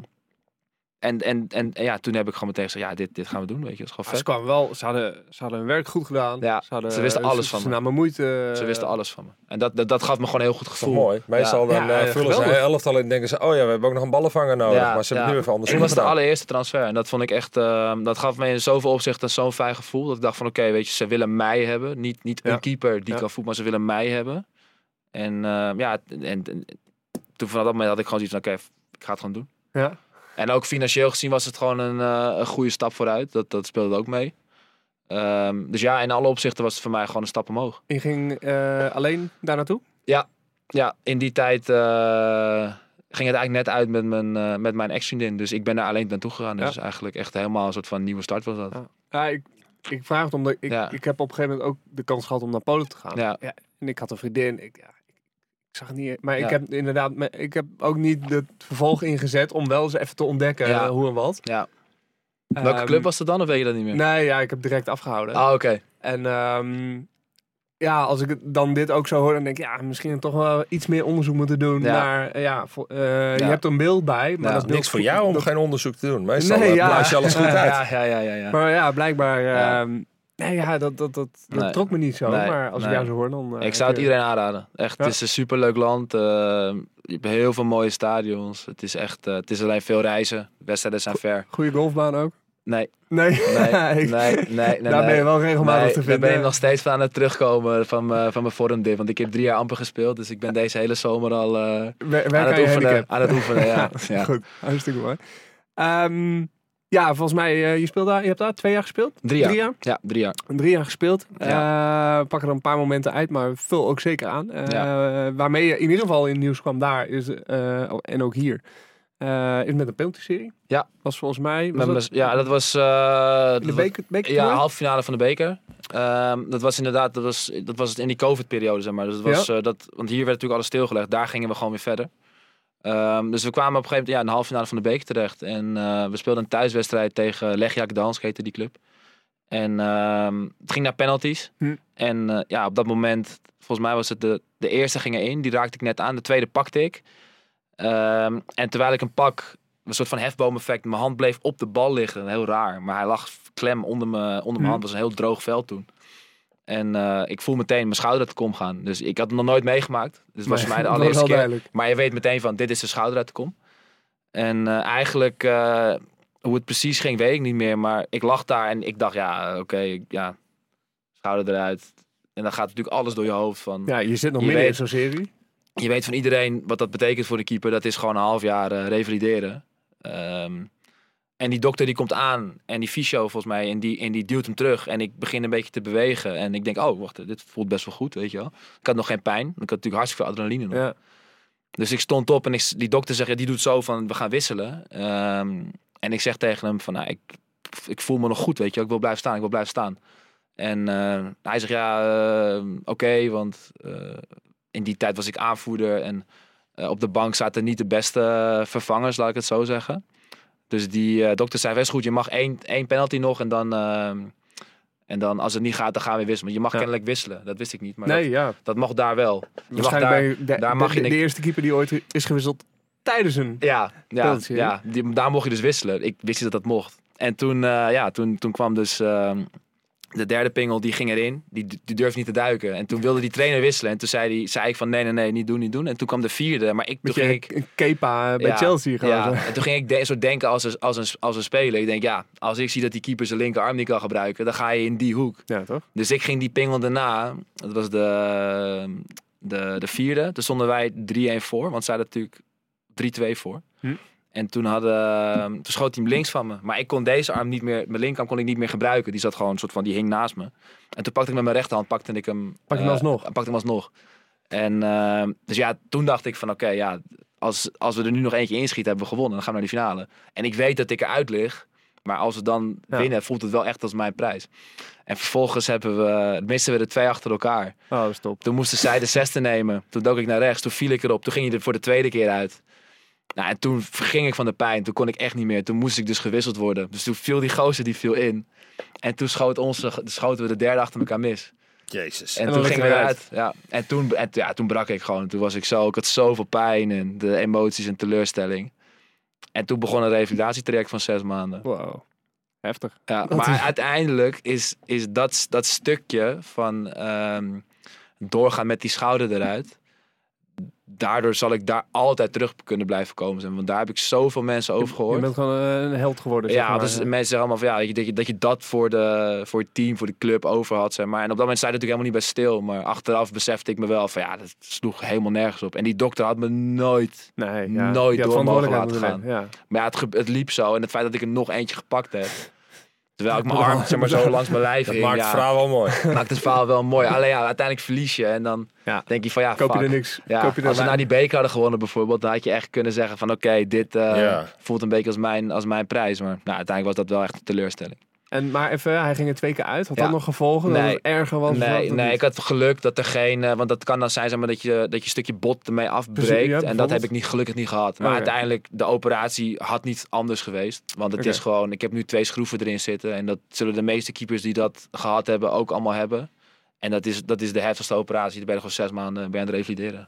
en, en, en, en ja, toen heb ik gewoon meteen gezegd... ja, dit, dit gaan we doen, weet je. Dat is gewoon vet. ze kwamen wel, ze hadden, ze hadden hun werk goed gedaan. Ja, ze, hadden, ze wisten alles van Ze me. namen moeite. Ze wisten alles van me. En dat, dat, dat gaf me gewoon een heel goed gevoel. mooi. Meestal dan Ja, eh, ja, vullen ze elftal en denken ze, oh ja, we hebben ook nog een ballenvanger nodig. Ja, maar ze hebben nu even anders Ik was de allereerste transfer. En dat vond ik echt. ehm, dat gaf me in zoveel opzichten zo'n fijn gevoel. Dat ik dacht van oké, weet je, ze willen mij hebben. Niet, niet Ja. een keeper die Ja. kan voetballen, maar ze willen mij hebben. En ehm, ja, en, en toen vanaf dat moment had ik gewoon zoiets van oké, ik ga het gewoon doen. Ja. En ook financieel gezien was het gewoon een, eh, een goede stap vooruit. Dat, dat speelde ook mee. Ehm, dus ja, in alle opzichten was het voor mij gewoon een stap omhoog. Je ging eh, alleen daar naartoe? Ja, in die tijd eh, ging het eigenlijk net uit met mijn, met mijn ex-vriendin. Dus ik ben daar alleen naartoe gegaan. Ja. Dus eigenlijk echt helemaal een soort van nieuwe start was dat. Ja. Ja, ik, ik vraag het omdat ik, Ja. ik heb op een gegeven moment ook de kans gehad om naar Polen te gaan. Ja. En ik had een vriendin. Ik, ja, ik, zag het niet. Maar ik heb inderdaad, ik heb ook niet het vervolg ingezet om wel eens even te ontdekken Ja. eh, hoe en wat. Ja. Welke Ehm, club was het dan of weet je dat niet meer? Nee, ja, ik heb direct afgehouden. Ah, oké. En ehm, ja, als ik het dan dit ook zo hoor, dan denk ik, ja, misschien toch wel iets meer onderzoek moeten doen Ja. naar, eh, ja, eh, je hebt een beeld bij, maar Ja. dat beeld Niks voor jou om dat- geen onderzoek te doen. Meestal Nee, blaas je alles goed uit. Ja, ja, ja, ja. ja. Maar ja, blijkbaar, Ja. Ehm, nee, ja, dat, dat, dat, dat Nee. trok me niet zo, Nee, maar als ik nee. jou zo hoor, dan... eh, ik zou het iedereen aanraden. Echt, Ja. het is een superleuk land. eh, je hebt heel veel mooie stadions. Het is echt, eh, het is alleen veel reizen. De wedstrijden zijn ver. Goede golfbaan ook? Nee, Nee, nee, Ik- nee, nee. nee daar ben je wel regelmatig te daar vinden. ben ik nog steeds van aan het terugkomen van, mijn- van mijn vormdip. Want ik heb drie jaar amper gespeeld. Dus ik ben deze hele zomer al eh, aan, het oefenen, aan het oefenen. Ja. ja. Goed, hartstikke mooi. Ehm, ja, volgens mij, eh, je, speelt daar, je hebt daar twee jaar gespeeld? Drie jaar. Drie jaar? Ja, drie jaar. Drie jaar gespeeld. Eh, pak er een paar momenten uit, maar vul ook zeker aan. Eh, Waarmee je in ieder geval in het nieuws kwam daar, is, en ook hier, is met een penalty-serie. Ja. Was volgens mij... Was dat ja, dat was... de beker, beker Ja, halve finale van de beker. Ehm, dat was inderdaad, dat was, dat was in die COVID-periode, zeg maar. Dus dat was, dat, want hier werd natuurlijk alles stilgelegd. Daar gingen we gewoon weer verder. Ehm, dus we kwamen op een gegeven moment ja, in de halve finale van de beker terecht. En eh, we speelden een thuiswedstrijd tegen Legia Gdansk, heette die club. En ehm, het ging naar penalties. Hm. En eh, ja, op dat moment, volgens mij was het de, de eerste ging erin. Die raakte ik net aan. De tweede pakte ik. Ehm, en terwijl ik hem pak, een soort van hefboom-effect. Mijn hand bleef op de bal liggen. Heel raar. Maar hij lag klem onder mijn, onder mijn Hm. hand. Het was een heel droog veld toen. En eh, ik voel meteen mijn schouder uit de kom gaan. Dus ik had het nog nooit meegemaakt. Dus het was voor mij de allereerste keer. Maar je weet meteen van, dit is de schouder uit de kom. En eh, eigenlijk, eh, hoe het precies ging, weet ik niet meer. Maar ik lag daar en ik dacht, ja, oké, ja, schouder eruit. En dan gaat natuurlijk alles door je hoofd van... Ja, je zit nog midden in zo'n serie. Je weet van iedereen wat dat betekent voor de keeper. Dat is gewoon een half jaar revalideren. Ehm, en die dokter die komt aan en die fysio volgens mij en die, en die duwt hem terug. En ik begin een beetje te bewegen. En ik denk, oh wacht, dit voelt best wel goed, weet je wel. Ik had nog geen pijn. Ik had natuurlijk hartstikke veel adrenaline nog. Ja. Dus ik stond op en ik, die dokter zegt, ja, die doet zo van, we gaan wisselen. Ehm, en ik zeg tegen hem van, nou, ik, ik voel me nog goed, weet je wel. Ik wil blijven staan, ik wil blijven staan. En eh, hij zegt, ja, eh, oké, want eh, in die tijd was ik aanvoerder. En eh, op de bank zaten niet de beste vervangers, laat ik het zo zeggen. Dus die eh, dokter zei, wees goed, je mag één, één penalty nog. En dan, ehm, en dan, als het niet gaat, dan gaan we wisselen. Want je mag Ja. kennelijk wisselen, dat wist ik niet. Maar Nee, dat, ja. dat mag daar wel. Je mag daar, je de, daar de- mag je de, niks- de eerste keeper die ooit is gewisseld tijdens een... Ja, ja, Penalty, ja die, daar mocht je dus wisselen. Ik wist niet dat dat mocht. En toen, eh, ja, toen, toen kwam dus ehm, de derde pingel, die ging erin. Die, die durfde niet te duiken. En toen wilde die trainer wisselen. En toen zei, die, zei ik van nee, nee, nee, niet doen, niet doen. En toen kwam de vierde. Maar ik, toen ging ik... een Kepa bij Ja, Chelsea. Ja, en toen ging ik de, zo denken als een, als, een, als een speler. Ik denk, ja, als ik zie dat die keeper zijn linkerarm niet kan gebruiken, dan ga je in die hoek. Ja, toch? Dus ik ging die pingel daarna, dat was de, de, de vierde. Toen stonden wij 3-1 voor, want zij hadden natuurlijk 3-2 voor. Hm. En toen, hadden, toen schoot hij hem links van me. Maar ik kon deze arm niet meer, mijn linkerarm kon ik niet meer gebruiken. Die zat gewoon een soort van, die hing naast me. En toen pakte ik met mijn rechterhand, pakte ik hem... Pak je hem eh, alsnog? Pakte hem alsnog. En eh, dus ja, toen dacht ik van oké, ja, als, als we er nu nog eentje inschieten, hebben we gewonnen. Dan gaan we naar die finale. En ik weet dat ik eruit lig. Maar als we dan Ja. winnen, voelt het wel echt als mijn prijs. En vervolgens hebben we, misten we er twee achter elkaar. Oh, stop. Toen moesten zij de zesde nemen. Toen dook ik naar rechts. Toen viel ik erop. Toen ging hij er voor de tweede keer uit. Nou, en toen verging ik van de pijn. Toen kon ik echt niet meer. Toen moest ik dus gewisseld worden. Dus toen viel die gozer die viel in. En toen schoot onze, schoten we de derde achter elkaar mis. Jezus. En, En toen gingen we eruit. Ja. En, toen, en ja, toen brak ik gewoon. Toen was ik zo. Ik had zoveel pijn en de emoties en teleurstelling. En toen begon een revalidatietraject van zes maanden. Wow. Heftig. Ja, maar is- uiteindelijk is, is dat, dat stukje van ehm, doorgaan met die schouder eruit. Daardoor zal ik daar altijd terug kunnen blijven komen. zijn, Want daar heb ik zoveel mensen over Je gehoord. bent gewoon een held geworden, zeg ja, maar. dus mensen zeggen allemaal van ja, dat je, dat je, dat je dat voor, de, voor het team, voor de club over had. Zeg maar. En op dat moment je er natuurlijk helemaal niet bij stil. Maar achteraf besefte ik me wel van ja, dat sloeg helemaal nergens op. En die dokter had me nooit. Nee, ja. nooit Je had door mogen laten moeten nemen, Maar ja, het, het liep zo. En het feit dat ik er nog eentje gepakt heb. Terwijl ik mijn arm zeg maar, zo langs mijn lijf Dat hing. maakt ja, het verhaal wel mooi. maakt het verhaal wel mooi. Alleen ja, uiteindelijk verlies je. En dan Ja. denk je van ja. Koop je er niks. Ja, Koop je er als we nou die beker hadden gewonnen bijvoorbeeld, dan had je echt kunnen zeggen van oké, dit eh, voelt een beetje als mijn, als mijn prijs. Maar nou, uiteindelijk was dat wel echt een teleurstelling. En, maar even, hij ging er twee keer uit. Had dat nog gevolgen? Dat Nee. het erger was? of Nee, nee, ik had geluk dat er geen. eh, want dat kan dan zijn zeg maar, dat, je, dat je een stukje bot ermee afbreekt. en dat heb ik niet, gelukkig niet gehad. Maar uiteindelijk, de operatie had niet anders geweest. Want het is gewoon. Ik heb nu twee schroeven erin zitten. En dat zullen de meeste keepers die dat gehad hebben ook allemaal hebben. En dat is, dat is de heftigste operatie. Dan ben je gewoon zes maanden ben je aan het revalideren.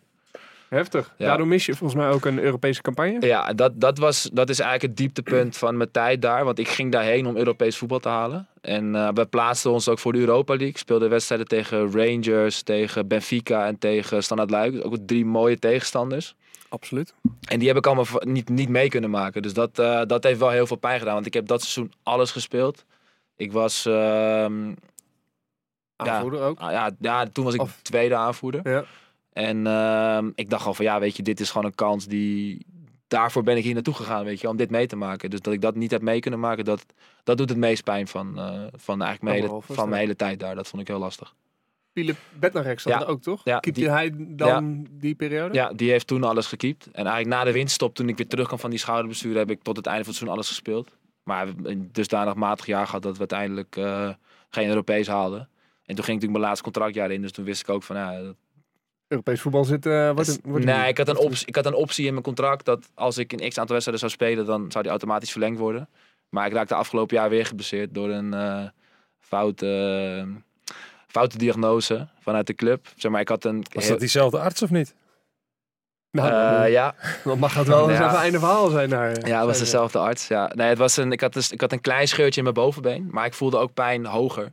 Heftig. Ja. Daardoor mis je volgens mij ook een Europese campagne. Ja, dat, dat, was, dat is eigenlijk het dieptepunt van mijn tijd daar. Want ik ging daarheen om Europees voetbal te halen. En eh, we plaatsten ons ook voor de Europa League. Ik speelde wedstrijden tegen Rangers, tegen Benfica en tegen Standard Luik. Dus ook drie mooie tegenstanders. Absoluut. En die heb ik allemaal niet, niet mee kunnen maken. Dus dat, eh, dat heeft wel heel veel pijn gedaan. Want ik heb dat seizoen alles gespeeld. Ik was... ehm, Aanvoerder ook. ah, ja, ja, toen was ik Of- tweede aanvoerder. Ja. En ehm, ik dacht gewoon van ja, weet je, dit is gewoon een kans die. Daarvoor ben ik hier naartoe gegaan, weet je, om dit mee te maken. Dus dat ik dat niet heb mee kunnen maken, dat, dat doet het meest pijn van, eh, van, eigenlijk mijn, hele, van mijn hele tijd daar. Dat vond ik heel lastig. Philip Bednarek zat Ja. er ook, toch? Ja, Keepte die- hij dan die periode? Ja, die heeft toen alles gekiept. En eigenlijk na de winststop, toen ik weer terugkwam van die schouderbestuur, heb ik tot het einde van het seizoen alles gespeeld. Maar we hebben een dusdanig matig jaar gehad dat we uiteindelijk eh, geen Europees haalden. En toen ging natuurlijk mijn laatste contractjaar in, dus toen wist ik ook van ja, dat Europees voetbal zit... eh wordt een, wordt nee, een- ik had, een optie, ik had een optie in mijn contract dat als ik een x aantal wedstrijden zou spelen, dan zou die automatisch verlengd worden. Maar ik raakte afgelopen jaar weer geblesseerd door een eh, foute, eh, foute diagnose vanuit de club. Zeg maar, ik had een. Was dat diezelfde arts of niet? Nou, ja, dan mag het wel eens Ja. even einde verhaal zijn. Naar, ja, het was dezelfde arts. Ja. Nee, het was een, ik, had dus, ik had een klein scheurtje in mijn bovenbeen, maar ik voelde ook pijn hoger.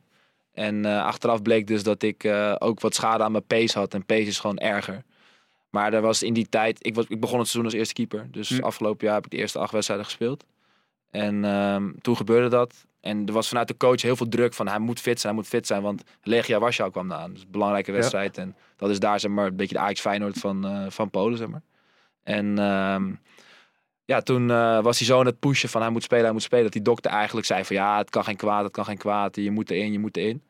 En eh, achteraf bleek dus dat ik eh, ook wat schade aan mijn pees had. En pees is gewoon erger. Maar er was in die tijd, ik, was, ik begon het seizoen als eerste keeper. Dus Hm. afgelopen jaar heb ik de eerste acht wedstrijden gespeeld. En ehm, toen gebeurde dat. En er was vanuit de coach heel veel druk van hij moet fit zijn, hij moet fit zijn. Want Legia Warschau kwam eraan. Dus een belangrijke wedstrijd. En dat is daar zeg maar een beetje de Ajax Feyenoord van, eh, van Polen zeg maar. En ehm, ja, toen eh, was hij zo aan het pushen van hij moet spelen, hij moet spelen. Dat die dokter eigenlijk zei van ja, het kan geen kwaad, het kan geen kwaad. Je moet erin, je moet erin.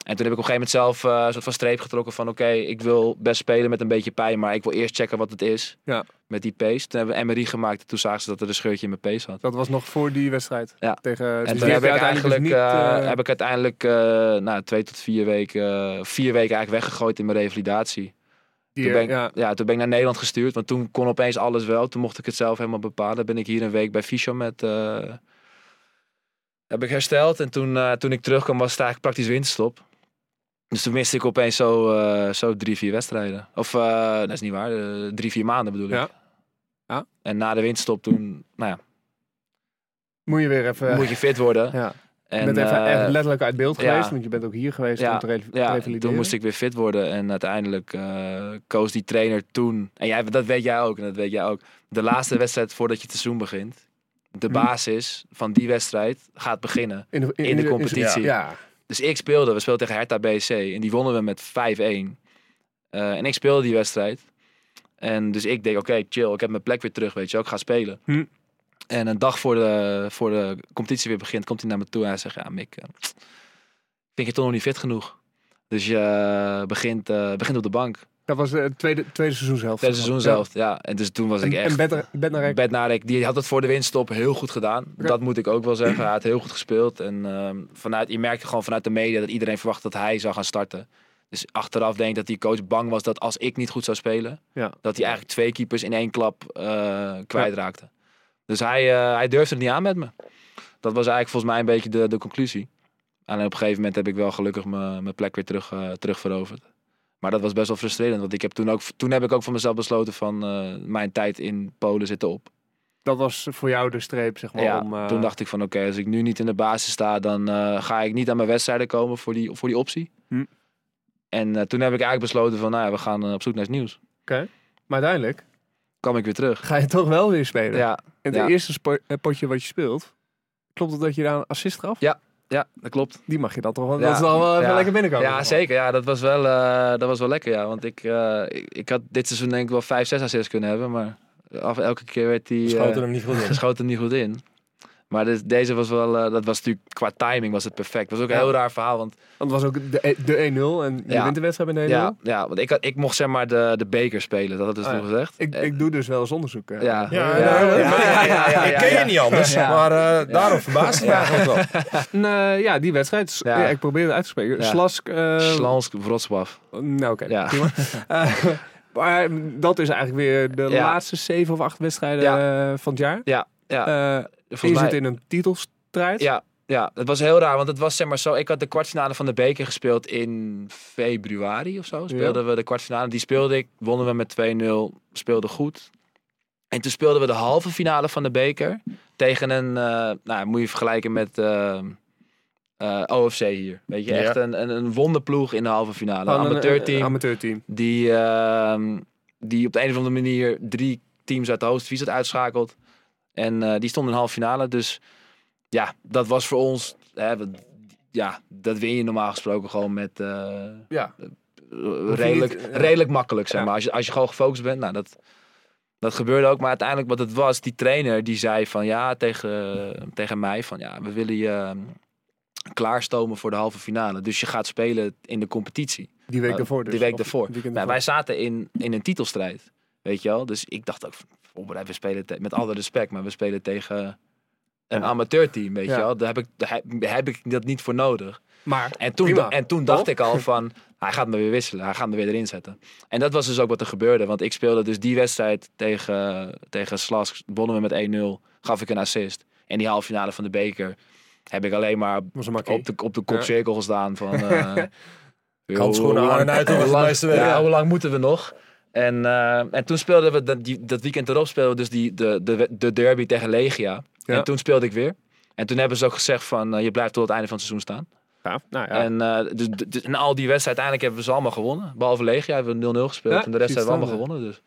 En toen heb ik op een gegeven moment zelf eh, een soort van streep getrokken van oké, ik wil best spelen met een beetje pijn, maar ik wil eerst checken wat het is Ja. met die pace. Toen hebben we MRI gemaakt en toen zagen ze dat er een scheurtje in mijn pace had. Dat was nog voor die wedstrijd. Ja. Tegen, En dus toen die heb je ik, uiteindelijk dus niet, eh, eh, heb ik uiteindelijk eh, nou, twee tot vier weken, eh, vier weken eigenlijk weggegooid in mijn revalidatie. Toen ben, ik, ja, ja. toen ben ik naar Nederland gestuurd, want toen kon opeens alles wel. Toen mocht ik het zelf helemaal bepalen. Ben ik hier een week bij Fysio met... eh, heb ik hersteld en toen, eh, toen ik terugkwam was het eigenlijk praktisch winterstop. Dus toen miste ik opeens zo, eh, zo drie, vier wedstrijden. Of, dat is niet waar, drie, vier maanden bedoel ik. Ja. Ja. En na de winterstop toen, nou ja, Moet je weer even... moet je fit worden. ja. En, je bent even eh, echt letterlijk uit beeld ja. geweest, want je bent ook hier geweest Ja, om te re- ja, revalideren. toen moest ik weer fit worden. En uiteindelijk eh, koos die trainer toen. En jij, dat weet jij ook. En dat weet jij ook. De laatste wedstrijd voordat je het seizoen begint. De Hm. basis van die wedstrijd gaat beginnen. in de, in de competitie. Ja, Dus ik speelde. We speelden tegen Hertha BSC. En die wonnen we met 5-1. Eh, en ik speelde die wedstrijd. En dus ik denk, oké, chill. Ik heb mijn plek weer terug, weet je. Ik ga spelen. Hm. En een dag voor de, voor de competitie weer begint, komt hij naar me toe en hij zegt, ja Mick, eh, vind je toch nog niet fit genoeg? Dus je eh, begint, eh, begint op de bank. dat was het tweede, tweede seizoen zelf. Het seizoen zelf, ja. En dus toen was ik echt... en Bednar- Bednarek, Bednarek, die had het voor de winststop heel goed gedaan. Dat moet ik ook wel zeggen. Hij had heel goed gespeeld. En ehm, vanuit, je merkte gewoon vanuit de media dat iedereen verwacht dat hij zou gaan starten. Dus achteraf denk ik dat die coach bang was dat als ik niet goed zou spelen, Ja. dat hij eigenlijk twee keepers in één klap eh kwijtraakte. Dus hij, eh, hij durfde het niet aan met me. Dat was eigenlijk volgens mij een beetje de, de conclusie. Alleen op een gegeven moment heb ik wel gelukkig mijn mijn plek weer terug, eh, terug veroverd. Maar dat was best wel frustrerend. Want ik heb toen, ook, toen heb ik ook voor mezelf besloten van eh, mijn tijd in Polen zit op. dat was voor jou de streep, zeg maar. Ja, om, toen dacht ik van oké, als ik nu niet in de basis sta, dan ga ik niet aan mijn wedstrijden komen voor die, voor die optie. Hm. En toen heb ik eigenlijk besloten van nou ja, we gaan op zoek naar iets nieuws. Maar uiteindelijk Kwam ik weer terug. ga je toch wel weer spelen. Ja, En het ja. eerste eh, potje wat je speelt, klopt het dat je daar een assist gaf? Ja. ja, dat klopt. Die mag je dan toch wel, Ja. dat is dan wel even lekker binnenkomen. Ja, zeker. Ja, dat was wel, eh, dat was wel lekker. Ja. Want ik, eh, ik, ik had dit seizoen denk ik wel vijf, zes assists kunnen hebben. Maar af, elke keer werd die Schoten hem niet goed in. geschoten er niet goed in. Maar dus, deze was wel, eh, dat was natuurlijk qua timing was het perfect. Het was ook een Ja. heel raar verhaal. Want Want het was ook de, de 1-0 en je Ja. wint de wedstrijd met 1-0. ja, ja, want ik, had, ik mocht zeg maar de, de beker spelen. Dat had dus Oh, toen gezegd. Ik, Eh, ik doe dus wel eens onderzoek. eh. Ja. Ja, Ja, ja, ja, ja, ja, ik ken je niet anders, Ja. maar eh, daarom verbaast het me eigenlijk wel. En, eh, ja, die wedstrijd. s- Ja. ja, ik probeer het uit te spreken. Ja. Slask. eh, Slansk Wrocław. Nou, oké. Prima. Eh, maar dat is eigenlijk weer de Ja. laatste zeven of acht wedstrijden eh, van het jaar. Ja, ja. Eh, mij, zit in een titelstrijd. ja, ja, het was heel raar, want het was zeg maar zo. Ik had de kwartfinale van de beker gespeeld in februari of zo. Speelden we de kwartfinale. Die speelde ik, wonnen we met 2-0, speelde goed. En toen speelden we de halve finale van de beker tegen een, eh, nou moet je vergelijken met eh, eh, OFC hier. Weet je, Ja. echt een, een, een wonderploeg in de halve finale. Van Een een, amateurteam. amateurteam. die, ehm, die op de een of andere manier drie teams uit de hoogste divisie had uitschakeld. En eh, die stonden in de halve finale. Dus ja, dat was voor ons. Hè, we- ja, dat win je normaal gesproken gewoon met eh, Ja. redelijk, niet, ja. redelijk makkelijk. Zeg Ja. maar. Als, je, als je gewoon gefocust bent, nou, dat, dat gebeurde ook. Maar uiteindelijk wat het was, die trainer die zei van ja tegen, tegen mij van ja, we willen je ehm, klaarstomen voor de halve finale. Dus je gaat spelen in de competitie. Die week ervoor dus. die week Nou, ervoor. wij zaten in, in een titelstrijd. Weet je wel? Dus ik dacht ook, van, voorbereid, we spelen te- met alle respect, maar we spelen tegen een amateurteam, weet je wel? Daar heb, ik, daar heb, ik dat niet voor nodig. Maar En toen, Prima. en toen dacht ik al van, hij gaat me weer wisselen, hij gaat me weer erin zetten. En dat was dus ook wat er gebeurde, want ik speelde dus die wedstrijd tegen, tegen Slask, wonnen we met 1-0, gaf ik een assist. En die halve finale van de beker heb ik alleen maar op de, op de kopcirkel gestaan van... Handschoenen hoe aan en uit lang-. Ja, hoe lang moeten we nog? En, eh, en toen speelden we, dat, die, dat weekend erop speelden we dus die, de, de, de derby tegen Legia. Ja. En toen speelde ik weer. En toen hebben ze ook gezegd van, eh, je blijft tot het einde van het seizoen staan. Ja, nou ja. En, eh, dus, dus, en al die wedstrijden, uiteindelijk hebben we ze allemaal gewonnen. Behalve Legia hebben we 0-0 gespeeld. Ja, en de rest hebben we allemaal gewonnen. Dus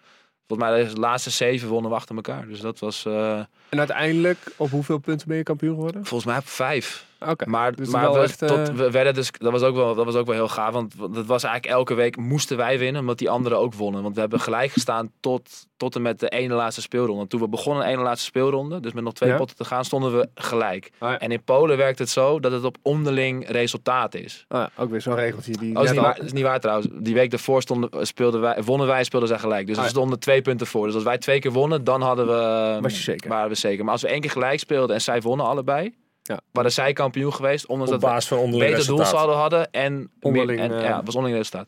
volgens mij de laatste zeven wonnen we achter elkaar. Dus dat was En uiteindelijk, op hoeveel punten ben je kampioen geworden? volgens mij vijf. Maar, Dus maar we, echt, eh, tot, we werden dus, dat, was ook wel, dat was ook wel heel gaaf. Want dat was eigenlijk elke week moesten wij winnen. Omdat die anderen ook wonnen. Want we hebben gelijk gestaan tot, tot en met de ene laatste speelronde. Toen we begonnen de ene laatste speelronde. Dus met nog twee Ja. potten te gaan stonden we gelijk. Ah, ja. En in Polen werkt het zo dat het op onderling resultaat is. Ah, ja, ook weer zo'n regeltje. Die Oh, dat is, niet waar, dat is niet waar trouwens. Die week daarvoor stonden, speelden wij, wonnen wij en speelden zij gelijk. Dus Ah, we stonden twee punten voor. Dus als wij twee keer wonnen, dan hadden we, Was je zeker? waren we zeker. Maar als we één keer gelijk speelden en zij wonnen allebei, Ja. waren zij kampioen geweest. Ondanks Op dat we basis van onderling beter resultaat. doelsaldo hadden en, Onderling, en eh, ja, was onderling resultaat.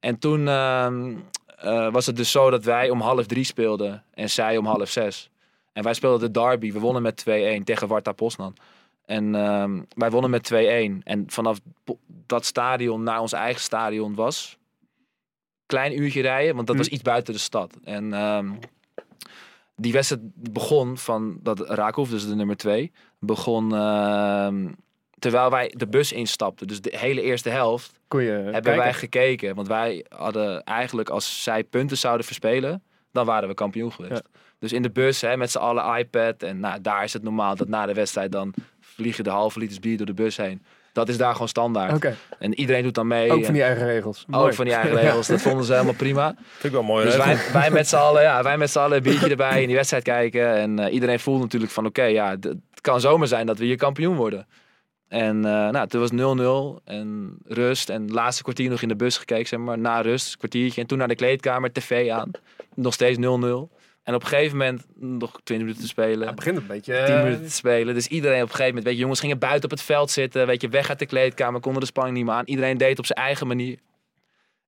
En toen ehm, eh, was het dus zo dat wij om half drie speelden en zij om half zes. En wij speelden de derby. We wonnen met 2-1 tegen Warta Poznan. En ehm, wij wonnen met 2-1. En vanaf dat stadion naar ons eigen stadion was klein uurtje rijden, want dat Hm. was iets buiten de stad. En ehm, die wedstrijd begon van dat Raakhoff, dus de nummer twee, begon ehm, terwijl wij de bus instapten. Dus de hele eerste helft hebben kijken? wij gekeken. Want wij hadden eigenlijk, als zij punten zouden verspelen, dan waren we kampioen geweest. Ja. Dus in de bus, hè, met z'n allen iPad. En nou, daar is het normaal dat na de wedstrijd dan vliegen de halve liters bier door de bus heen. Dat is daar gewoon standaard. Oké, En iedereen doet dan mee. ook van die eigen regels. ook Mooi. van die eigen regels. Dat vonden ze helemaal prima. Vind ik wel mooi. Dus regel. wij, wij met z'n allen, ja, wij met z'n allen een biertje erbij in die wedstrijd kijken. En eh, iedereen voelt natuurlijk van oké, ja, het kan zomaar zijn dat we hier kampioen worden. En eh, nou, toen was 0-0 en rust. En het laatste kwartier nog in de bus gekeken, zeg maar. Na rust, kwartiertje. En toen naar de kleedkamer, tv aan. Nog steeds 0-0. En op een gegeven moment nog 20 minuten te spelen. Ja, het begint een beetje... 10 eh, minuten te spelen. Dus iedereen op een gegeven moment, weet je, jongens gingen buiten op het veld zitten. Weet je, weg uit de kleedkamer, konden de spanning niet meer aan. Iedereen deed het op zijn eigen manier.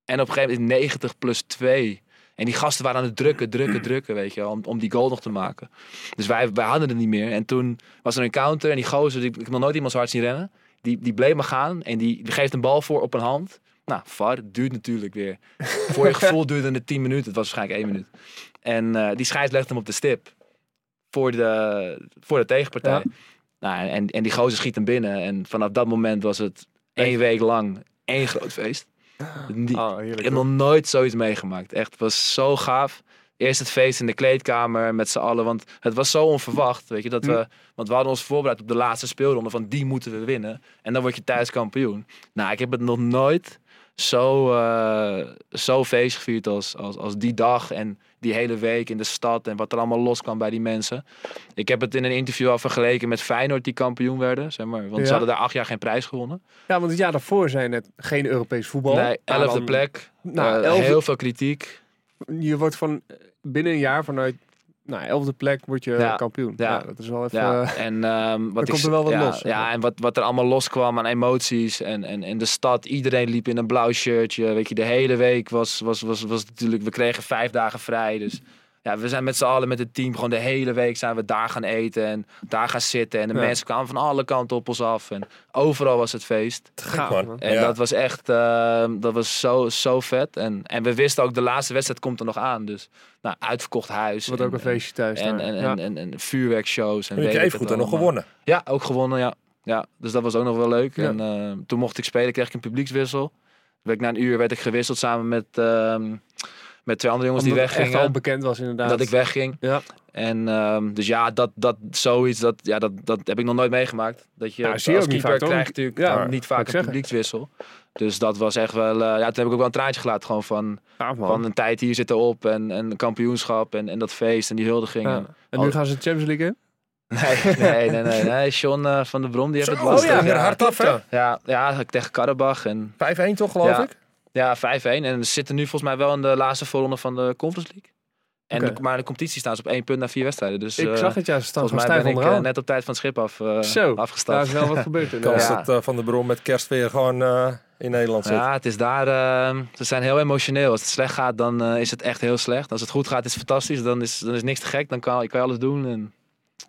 En op een gegeven moment 90 plus 2. En die gasten waren aan het drukken, drukken, drukken, weet je, wel, om, om die goal nog te maken. Dus wij, wij hadden het niet meer. En toen was er een counter en die gozer, die, ik heb nog nooit iemand zo hard zien rennen. Die, die bleef maar gaan en die, die geeft een bal voor op een hand. Nou, VAR, het duurt natuurlijk weer. Voor je gevoel duurde het 10 minuten. Het was waarschijnlijk 1 minuut. En eh, die scheids legt hem op de stip. Voor de, voor de tegenpartij. Ja. Nou, en, en die gozer schiet hem binnen. En vanaf dat moment was het één week lang één groot feest. Die, Oh, heerlijk. ik heb nog nooit zoiets meegemaakt. Echt, het was zo gaaf. Eerst het feest in de kleedkamer met z'n allen. Want het was zo onverwacht. Weet je, dat we, want we hadden ons voorbereid op de laatste speelronde. Van die moeten we winnen. En dan word je thuis kampioen. Nou, ik heb het nog nooit zo, eh, zo feest gevierd als, als, als die dag. En die hele week in de stad. En wat er allemaal los kwam bij die mensen. Ik heb het in een interview al vergeleken met Feyenoord die kampioen werden. Zeg maar, want Ja. ze hadden daar acht jaar geen prijs gewonnen. Ja, want het jaar daarvoor zijn het geen Europees voetbal. nee, Maar elfde plek. Nou, Eh, Heel veel kritiek. Je wordt van binnen een jaar vanuit nou, elfde plek word je Ja. kampioen. Ja. Ja. dat is wel even... Ja, eh, en ehm, wat ik, komt er wel wat ja, los, Ja, en wat, wat er allemaal loskwam aan emoties. En, en in de stad, iedereen liep in een blauw shirtje. Weet je, de hele week was, was, was, was natuurlijk... We kregen vijf dagen vrij, dus... Ja, we zijn met z'n allen met het team gewoon de hele week zijn we daar gaan eten en daar gaan zitten. En de Ja. mensen kwamen van alle kanten op ons af. En overal was het feest. gaaf. En Ja. dat was echt, ehm, dat was zo, zo vet. En, en we wisten ook, de laatste wedstrijd komt er nog aan. Dus nou, uitverkocht huis. en- ook een en- feestje thuis. En, daar. en, Ja. en, en, en vuurwerkshows. En En je het goed en nog gewonnen. Ja, ook gewonnen, ja. ja. Dus dat was ook nog wel leuk. Ja. En eh, toen mocht ik spelen, kreeg ik een publiekswissel. Werd ik na een uur werd ik gewisseld samen met, ehm, met twee andere jongens Omdat die het echt al weggingen. bekend was inderdaad. Dat ik wegging. Ja. En ehm, dus ja, dat, dat zoiets, dat, ja, dat, dat heb ik nog nooit meegemaakt. Dat je Ja, als ook niet keeper vaak, krijgt natuurlijk Ja, niet vaak een publiekswissel. Dus dat was echt wel, eh, ja, toen heb ik ook wel een traantje gelaten. Gewoon van, man. van een tijd hier zitten op en, en kampioenschap en, en dat feest en die huldigingen. Ja. En nu Al- gaan ze de Champions League in? Nee, nee, nee, nee. nee. John eh, van der Brom, die heeft het lastig. oh ja, ja, hard af, hè? ja, ja, tegen Karabach. En 5-1 toch, geloof Ja. ik? Ja, 5-1. En ze zitten nu volgens mij wel in de laatste voorronde van de Conference League. En de, maar de competitie staan ze op één punt na vier wedstrijden. Dus ik eh, zag het, staan volgens mij ben ik eh, net op tijd van het schip af, eh, Zo, afgestapt. Daar is wel wat gebeurd. in. Kans Ja. dat eh, Van der Brom met kerst weer gewoon eh, in Nederland zit. Ja, het is daar. eh, ze zijn heel emotioneel. Als het slecht gaat, dan is het echt heel slecht. Als het goed gaat, is het fantastisch. Dan is, dan is niks te gek. Dan kan, ik kan alles doen. En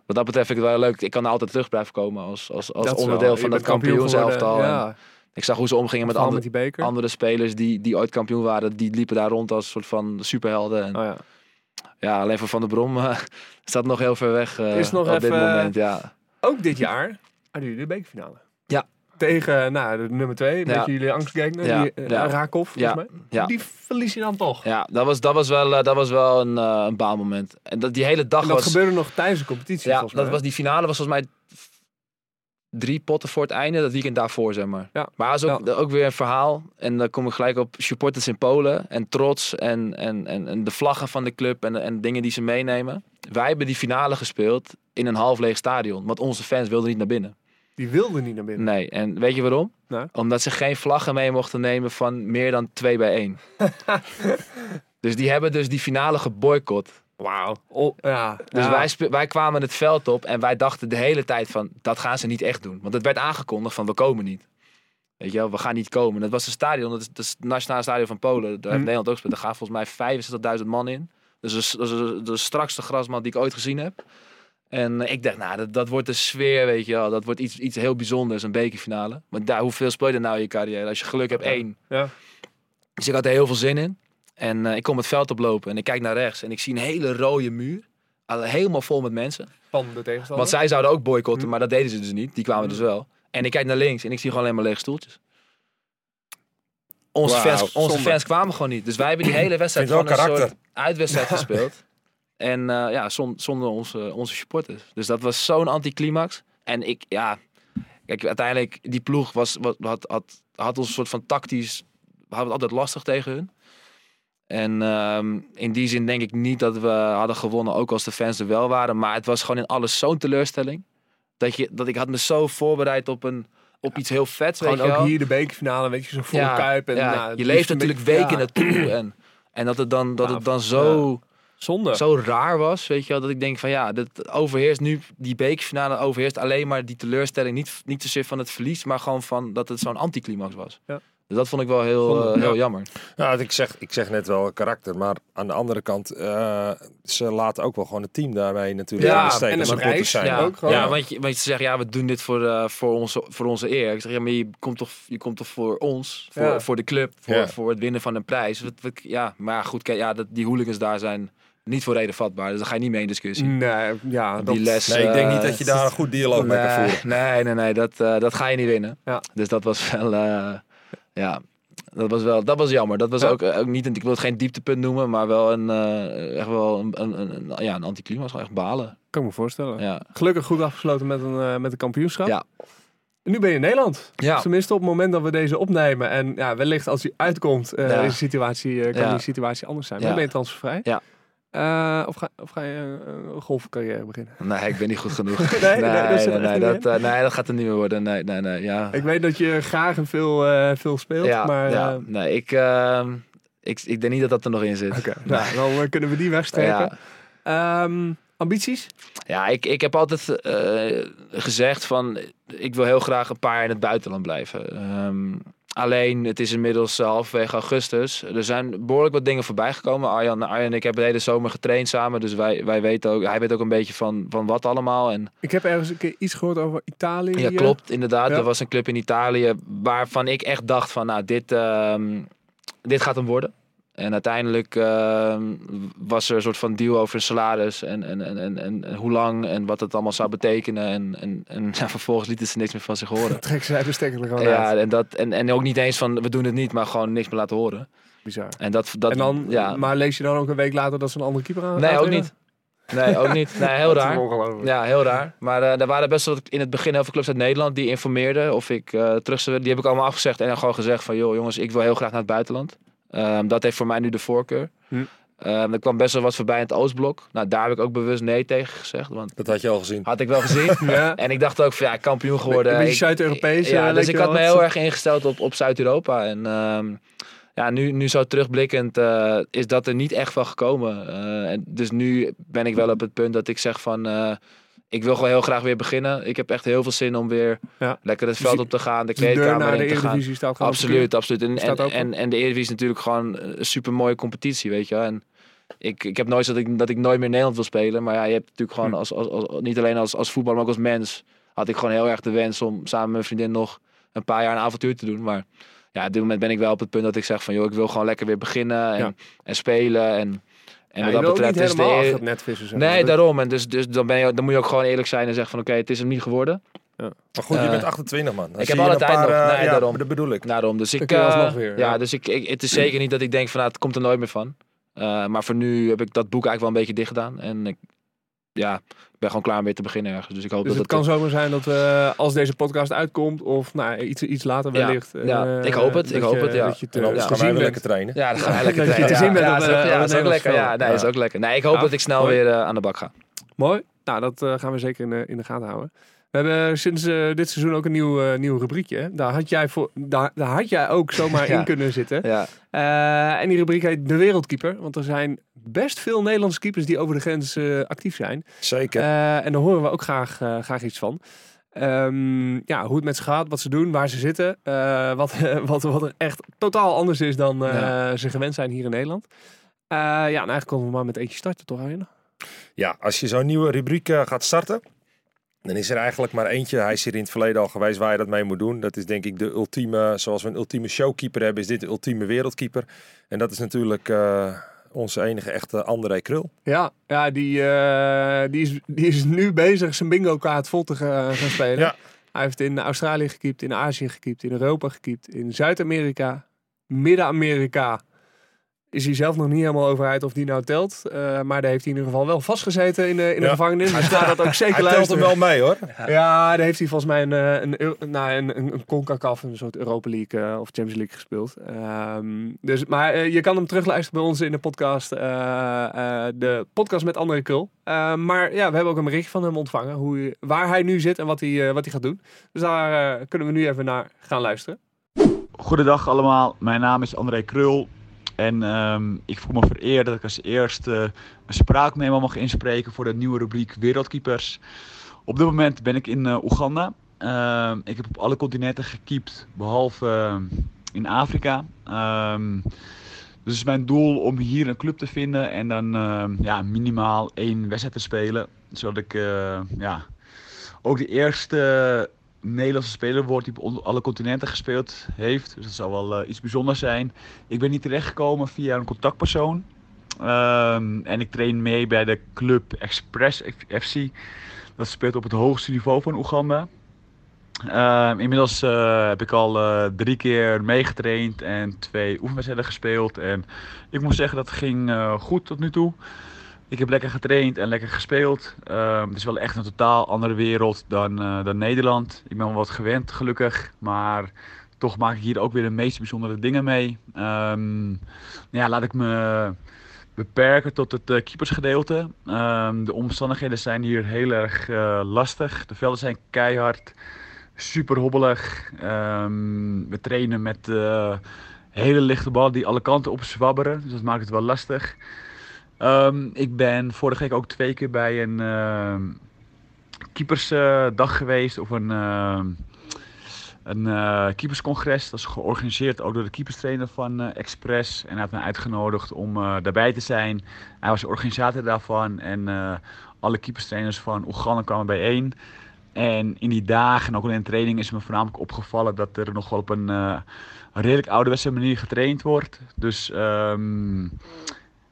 wat dat betreft vind ik het wel leuk. Ik kan altijd terug blijven komen als, als, als Dat onderdeel wel- van kampioen kampioenselftal. En Ja, Ik zag hoe ze omgingen met andere, met andere spelers die, die ooit kampioen waren. Die liepen daar rond als soort van superhelden. En Oh, ja. ja, alleen voor Van der Brom eh, staat nog heel ver weg eh, Is nog op dit even- moment. Ja. Ook dit jaar hadden jullie de bekerfinale. Ja. Tegen nou, de nummer twee, een Ja. beetje jullie angstgegner, Ja, die uh, ja. Raakhoff volgens Ja, mij. Die verlies je dan toch. ja, dat was, dat was wel, eh, dat was wel een, eh een baalmoment. En dat, die hele dag En dat was... gebeurde nog tijdens de competitie Ja, dat mij. was die finale was volgens mij drie potten voor het einde, dat weekend daarvoor zeg maar. Ja. Maar dat is ook, ook weer een verhaal. En dan kom ik gelijk op supporters in Polen en trots en, en, en, en de vlaggen van de club en, en dingen die ze meenemen. Wij hebben die finale gespeeld in een half leeg stadion, want onze fans wilden niet naar binnen. Die wilde niet naar binnen. Nee, en weet je waarom? Omdat ze geen vlaggen mee mochten nemen van meer dan twee bij één. dus die hebben dus die finale geboycott. Wauw. Oh, ja. Dus ja. wij, spe- wij kwamen het veld op en wij dachten de hele tijd van, dat gaan ze niet echt doen. Want het werd aangekondigd van, we komen niet. Weet je wel, we gaan niet komen. Dat was een stadion, dat is, dat is het nationale stadion van Polen. Daar heeft Hm. Nederland ook gespeeld. Daar gaan volgens mij 65.000 man in. Dus dat is, dat is de, de strakste grasmat die ik ooit gezien heb. En eh, ik dacht, nou, dat, dat wordt de sfeer, weet je wel. Dat wordt iets, iets heel bijzonders, een bekerfinale. Maar daar, hoeveel speel je nou in je carrière? Als je geluk hebt, één. Ja. Dus ik had er heel veel zin in. En eh, ik kom het veld oplopen en ik kijk naar rechts en ik zie een hele rode muur. Al- Helemaal vol met mensen. Van de tegenstander. Want zij zouden ook boycotten, Hm. maar dat deden ze dus niet. Die kwamen dus wel. En ik kijk naar links en ik zie gewoon alleen maar lege stoeltjes. Onze, fans, onze zonde. fans kwamen gewoon niet. Dus wij hebben die hele wedstrijd gewoon een karakter. soort uitwedstrijd gespeeld. En eh, ja, zon- zonder onze, onze supporters. Dus dat was zo'n anticlimax. En ik, ja... Kijk, uiteindelijk, die ploeg was, was, had, had, had ons een soort van tactisch... We hadden het altijd lastig tegen hun. En ehm, in die zin denk ik niet dat we hadden gewonnen, ook als de fans er wel waren. Maar het was gewoon in alles zo'n teleurstelling. Dat, je, dat ik had me zo voorbereid op, een, op iets heel vets, Gewoon weet ook wel. hier de bekerfinale, weet je, zo voor Kuip. En, ja. nou, je leeft natuurlijk weken ja, naartoe. En, en dat het dan, dat Ja, het dan zo, Zonde. zo raar was, weet je wel. Dat ik denk van ja, dit overheerst nu, die bekerfinale overheerst alleen maar die teleurstelling. Niet, niet zozeer van het verlies, maar gewoon van dat het zo'n anticlimax was. Ja. Dus dat vond ik wel heel, eh, heel ja. jammer. Nou, ik zeg, ik zeg net wel karakter, maar aan de andere kant, eh, ze laten ook wel gewoon het team daarbij natuurlijk Ja, in de steek en zijn. Ja, ook gewoon. ja want, je, want je zegt, ja, we doen dit voor, eh, voor, onze, voor onze eer. Ik zeg, ja, maar je komt toch, je komt toch voor ons, voor, Ja. voor de club, voor, Ja. voor het winnen van een prijs. Wat, wat- ja, maar goed, kijk, ja, dat, die hooligans daar zijn niet voor reden vatbaar. Dus daar ga je niet mee in discussie. Nee, ja, dat, les. Nee, ik denk niet dat je daar een goed dialoog mee kan nee, voeren. nee, nee, nee, dat, eh, dat ga je niet winnen. Ja. Dus dat was wel, eh, ja, dat was wel, dat was jammer. Dat was Ja. ook, eh, ook niet, een, ik wil het geen dieptepunt noemen, maar wel een, eh, echt wel een, een, een, een- ja, een anticlimax, echt balen. kan ik me voorstellen. Ja. Gelukkig goed afgesloten met een, eh, met een kampioenschap. Ja. En nu ben je in Nederland. Ja. Tenminste op het moment dat we deze opnemen. En ja, wellicht als hij uitkomt, Ja. is de situatie, kan die situatie anders zijn. Maar ben je transfervrij. Ja. Eh, of, ga, of ga je eh, een golfcarrière beginnen? Nee, ik ben niet goed genoeg. Nee, nee, nee, dat nee, eh, nee, dat gaat er niet meer worden. Nee, nee, nee. Ja, Ik weet dat je graag en veel, eh, veel speelt. ja, maar ja. eh, nee, ik, ehm, ik, ik denk niet dat dat er nog in zit. oké, nou, dan eh, kunnen we die wegstrepen. Ja, Ehm, ambities? ja ik, ik heb altijd eh, gezegd van, ik wil heel graag een paar jaar in het buitenland blijven. Ehm, alleen, het is inmiddels halverwege augustus. Er zijn behoorlijk wat dingen voorbij gekomen. Arjan, Arjan en ik hebben de hele zomer getraind samen. Dus wij, wij weten ook, hij weet ook een beetje van, van wat allemaal. En Ik heb ergens een keer iets gehoord over Italië. Ja, klopt, inderdaad. Ja. Er was een club in Italië waarvan ik echt dacht van, nou, dit, ehm, dit gaat hem worden. En uiteindelijk ehm, was er een soort van deal over een salaris en, en, en, en, en, hoe lang en wat het allemaal zou betekenen. En, en, en ja, vervolgens lieten ze niks meer van zich horen. Trek zij de stekker er gewoon Ja, uit. en, dat, en, en ook niet eens van, we doen het niet, maar gewoon niks meer laten horen. Bizar. En dat, dat en dan, ja. Maar lees je dan ook een week later dat ze een andere keeper aan Nee, ook niet. Nee, ook niet. Nee, heel raar. Ja, heel raar. Maar eh er waren best wel in het begin heel veel clubs uit Nederland die informeerden of ik eh terug zou willen. Die heb ik allemaal afgezegd en dan gewoon gezegd van joh jongens, ik wil heel graag naar het buitenland. Ehm, dat heeft voor mij nu de voorkeur. Hm. Ehm, er kwam best wel wat voorbij in het Oostblok. Nou, daar heb ik ook bewust nee tegen gezegd, want Dat had je al gezien. had ik wel gezien. Ja. en ik dacht ook van ja, kampioen geworden. Een Zuid-Europees, Ja, dus ik had me heel erg ingesteld op, op Zuid-Europa. En ehm, ja, nu, nu zo terugblikkend eh, is dat er niet echt van gekomen. Eh, en dus nu ben ik wel op het punt dat ik zeg van... eh, ik wil gewoon heel graag weer beginnen. Ik heb echt heel veel zin om weer Ja. lekker het Dus veld op te gaan, de deur kleedkamer de in te gaan. Staat Absoluut, absoluut. En, Staat en, en, en de Eredivisie is natuurlijk gewoon een super mooie competitie, weet je wel. En ik, ik heb nooit dat ik, dat ik nooit meer in Nederland wil spelen. Maar ja, je hebt natuurlijk gewoon Hm. als, als, als, niet alleen als, als voetballer, maar ook als mens... had ik gewoon heel erg de wens om samen met mijn vriendin nog een paar jaar een avontuur te doen. Maar ja, op dit moment ben ik wel op het punt dat ik zeg van... joh, ik wil gewoon lekker weer beginnen en, Ja. en spelen. En, en Ja, wat dat betreft is de helemaal eer- achter het net vissen. zeg maar. Nee, daarom. En dus, dus dan, ben je, dan moet je ook gewoon eerlijk zijn en zeggen van... oké, het is hem niet geworden. Maar goed, je Eh, bent 28 man. Dan ik heb alle tijd paar, nog. eh, Nee, ja, daarom. Dat bedoel ik. Daarom. Dus ik, eh, alsnog weer, ja, ja. dus ik, ik, het is zeker niet dat ik denk van nou, het komt er nooit meer van. Eh, maar voor nu heb ik dat boek eigenlijk wel een beetje dicht gedaan. En ik, ja, ik ben gewoon klaar om weer te beginnen ergens. Dus ik hoop Dus dat het kan zomaar zijn dat we, als deze podcast uitkomt, of nou, iets, iets later Ja, wellicht. ja. eh, Ik hoop het, ik dat hoop je- het, ja. Dat je te, ja, gaan wij lekker trainen. Ja, dan ga je lekker Dat je trainen. te zien bent ja, is eh, ook- ja, het is ook lekker. Ja, nee, is Ja. ook lekker. Nee, ik hoop Ja, dat ik snel mooi. weer eh, aan de bak ga. Mooi. Nou, dat eh, gaan we zeker in de, in de gaten houden. We hebben sinds eh, dit seizoen ook een nieuw, eh, nieuw rubriekje. hè. Daar had, jij voor, daar, daar had jij ook zomaar Ja. in kunnen zitten. Ja, Eh, en die rubriek heet De Wereldkeeper. Want er zijn best veel Nederlandse keepers die over de grens actief zijn. Zeker. En daar horen we ook graag, graag iets van. Ehm, ja, hoe het met ze gaat, wat ze doen, waar ze zitten. wat, wat, wat er echt totaal anders is dan Ja. ze gewend zijn hier in Nederland. Ja, en eigenlijk komen we maar met eentje starten, toch Arjen? Ja, als je zo'n nieuwe rubriek gaat starten, dan is er eigenlijk maar eentje. Hij is hier in het verleden al geweest waar je dat mee moet doen. Dat is denk ik de ultieme, zoals we een ultieme showkeeper hebben, is dit de ultieme wereldkeeper. En dat is natuurlijk eh, onze enige echte André Krul. Ja, ja die, eh, die, is, die is nu bezig zijn bingo kaart vol te ga- gaan spelen. Ja. Hij heeft in Australië gekiept, in Azië gekiept, in Europa gekiept, in Zuid-Amerika, Midden-Amerika. Is hij zelf nog niet helemaal over uit of die nou telt. Eh, maar daar heeft hij in ieder geval wel vastgezeten in de, in de Ja. gevangenis. Dus gaat dat ook zeker Hij telt hem wel mee hoor. Ja, daar heeft hij volgens mij een, eh, een, nou, een, een, een CONCACAF, een soort Europa League eh, of Champions League gespeeld. Ehm, dus, maar je kan hem terugluisteren bij ons in de podcast, eh, eh, de podcast met André Krul. Ehm, maar ja, we hebben ook een berichtje van hem ontvangen, hoe, hij- waar hij nu zit en wat hij, eh, wat hij gaat doen. Dus daar eh, kunnen we nu even naar gaan luisteren. Goedendag allemaal, mijn naam is André Krul. En ehm, ik voel me vereerd dat ik als eerste een spraakmemo mag inspreken voor de nieuwe rubriek Wereldkeepers. Op dit moment ben ik in eh, Oeganda. Ehm, ik heb op alle continenten gekiept, behalve eh, in Afrika. Ehm, dus het is mijn doel om hier een club te vinden en dan ehm, ja, minimaal één wedstrijd te spelen. Zodat ik eh, ja, ook de eerste Nederlandse speler wordt die op alle continenten gespeeld heeft. Dus dat zal wel eh, iets bijzonders zijn. Ik ben hier terechtgekomen via een contactpersoon. Ehm, en ik train mee bij de club Express FC. Dat speelt op het hoogste niveau van Oeganda. Ehm, inmiddels eh, heb ik al eh, drie keer meegetraind en twee oefenwedstrijden gespeeld. En ik moet zeggen dat ging goed tot nu toe. Ik heb lekker getraind en lekker gespeeld. Ehm, het is wel echt een totaal andere wereld dan, eh, dan Nederland. Ik ben wel wat gewend, gelukkig. Maar toch maak ik hier ook weer de meest bijzondere dingen mee. Ehm, nou ja, laat ik me beperken tot het eh, keepersgedeelte. Ehm, de omstandigheden zijn hier heel erg eh, lastig. De velden zijn keihard, super hobbelig. We trainen met hele lichte ballen die alle kanten op zwabberen. Dus dat maakt het wel lastig. Ehm, ik ben vorige week ook twee keer bij een ehm, keepersdag geweest. Of een, ehm, een eh, keeperscongres. Dat is georganiseerd ook door de keeperstrainer van eh, Express. En hij had me uitgenodigd om eh, daarbij te zijn. Hij was de organisator daarvan. En alle keeperstrainers van Oeganda kwamen bijeen. En in die dagen, en ook in de training, is me voornamelijk opgevallen dat er nog wel op een redelijk ouderwetse manier getraind wordt. Dus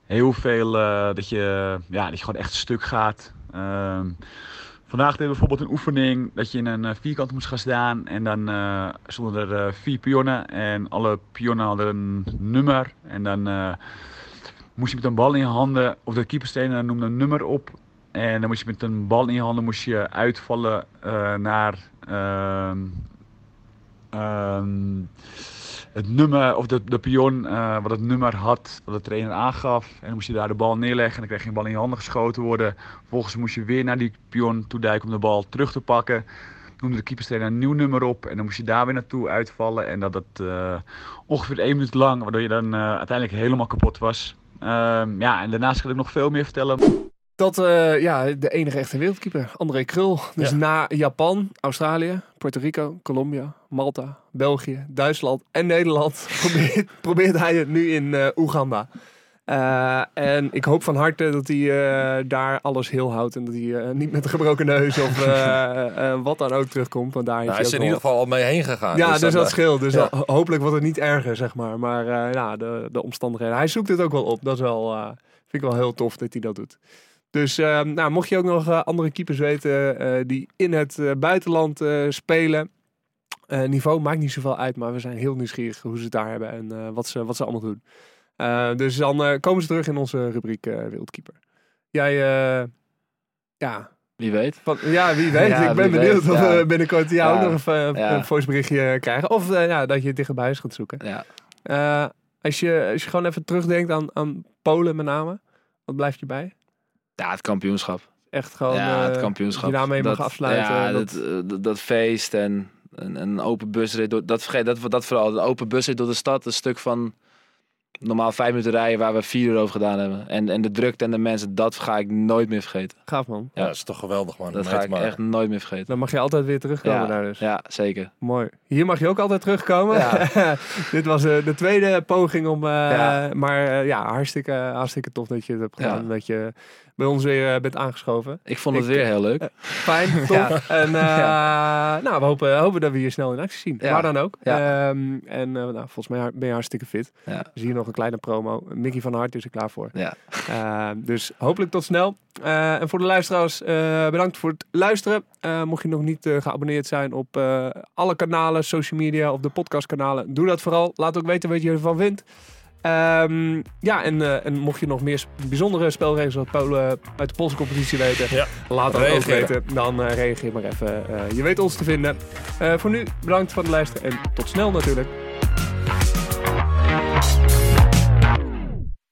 heel veel eh, dat, je, ja, dat je gewoon echt stuk gaat. Ehm, vandaag deden we bijvoorbeeld een oefening dat je in een eh, vierkant moest gaan staan. En dan eh, stonden er vier pionnen en alle pionnen hadden een nummer. En dan moest je met een bal in je handen, of de keeperstrainer noemde een nummer op. En dan moest je met een bal in je handen moest je uitvallen naar ehm, ehm, het nummer, of de, de pion eh, wat het nummer had, wat de trainer aangaf. En dan moest je daar de bal neerleggen en dan kreeg je een bal in je handen geschoten worden. Vervolgens moest je weer naar die pion toe duiken om de bal terug te pakken. Noemde de keeperstrainer een nieuw nummer op en dan moest je daar weer naartoe uitvallen. En dat het eh, ongeveer één minuut lang, waardoor je dan eh, uiteindelijk helemaal kapot was. Ehm, ja, en daarnaast kan ik nog veel meer vertellen. Dat, eh, ja, de enige echte wereldkeeper, André Krul. Dus Ja. na Japan, Australië, Puerto Rico, Colombia, Malta, België, Duitsland en Nederland probeert, probeert hij het nu in eh, Oeganda. Eh, en ik hoop van harte dat hij daar alles heel houdt en dat hij niet met een gebroken neus of wat dan ook terugkomt. Want daar Nou, hij is er in ieder geval al mee heen gegaan. ja, dus, dan, dat scheelt. Dus ja. hopelijk wordt het niet erger, zeg maar. Maar ja, de, de omstandigheden. Hij zoekt het ook wel op. Dat is wel, vind ik wel heel tof dat hij dat doet. Dus eh, nou, mocht je ook nog eh, andere keepers weten eh, die in het buitenland spelen. niveau maakt niet zoveel uit, maar we zijn heel nieuwsgierig hoe ze het daar hebben en wat, ze, wat ze allemaal doen. Dus dan komen ze terug in onze rubriek Wereldkeeper. Jij, ja, Wie weet. van, ja, wie weet. Ja, ik ben benieuwd weet, of ja. we binnenkort jou Ja, ook nog even ja. een voiceberichtje krijgen. Of ja, dat je het dichter bij huis gaat zoeken. Ja. Als, je, als je gewoon even terugdenkt aan, aan Polen met name. Wat blijft je bij? Ja, het kampioenschap. Echt gewoon ja, het eh, kampioenschap. dat je daarmee mag afsluiten. Ja, dat- dat, eh, dat, dat feest en een, een open busrit. Door, dat, vergeet, dat, dat vooral. Een open busrit door de stad. Een stuk van normaal vijf minuten rijden waar we vier uur over gedaan hebben. En, en de drukte en de mensen, dat ga ik nooit meer vergeten. Gaaf man. Ja, dat is toch geweldig man. Dat ga ik echt nooit meer vergeten. Dan mag je altijd weer terugkomen Ja, daar dus. ja, zeker. Mooi. Hier mag je ook altijd terugkomen. Ja. Dit was eh, de tweede poging om... eh, Ja. Maar ja, hartstikke, hartstikke tof dat je het hebt gedaan. Ja. Dat je bij ons weer eh, bent aangeschoven. Ik vond het Ik- weer heel leuk. Fijn, tof. En eh, nou, we hopen, hopen dat we je snel in actie zien. Waar dan ook. Ehm, en eh, nou, volgens mij ben je hartstikke fit. Zie je nog een kleine promo. Mickey van Hart is er klaar voor. Ja. Ehm, dus hopelijk tot snel. Eh, en voor de luisteraars, eh, bedankt voor het luisteren. Eh, mocht je nog niet eh, geabonneerd zijn op eh, alle kanalen, social media of de podcastkanalen, doe dat vooral. Laat ook weten wat je ervan vindt. Ehm, ja, en, eh, en mocht je nog meer bijzondere spelregels uit, Polen, uit de Poolse competitie weten, Ja. laat dat ook weten. Dan eh, reageer maar even. Eh, je weet ons te vinden. Eh, voor nu, bedankt voor het luisteren en tot snel natuurlijk.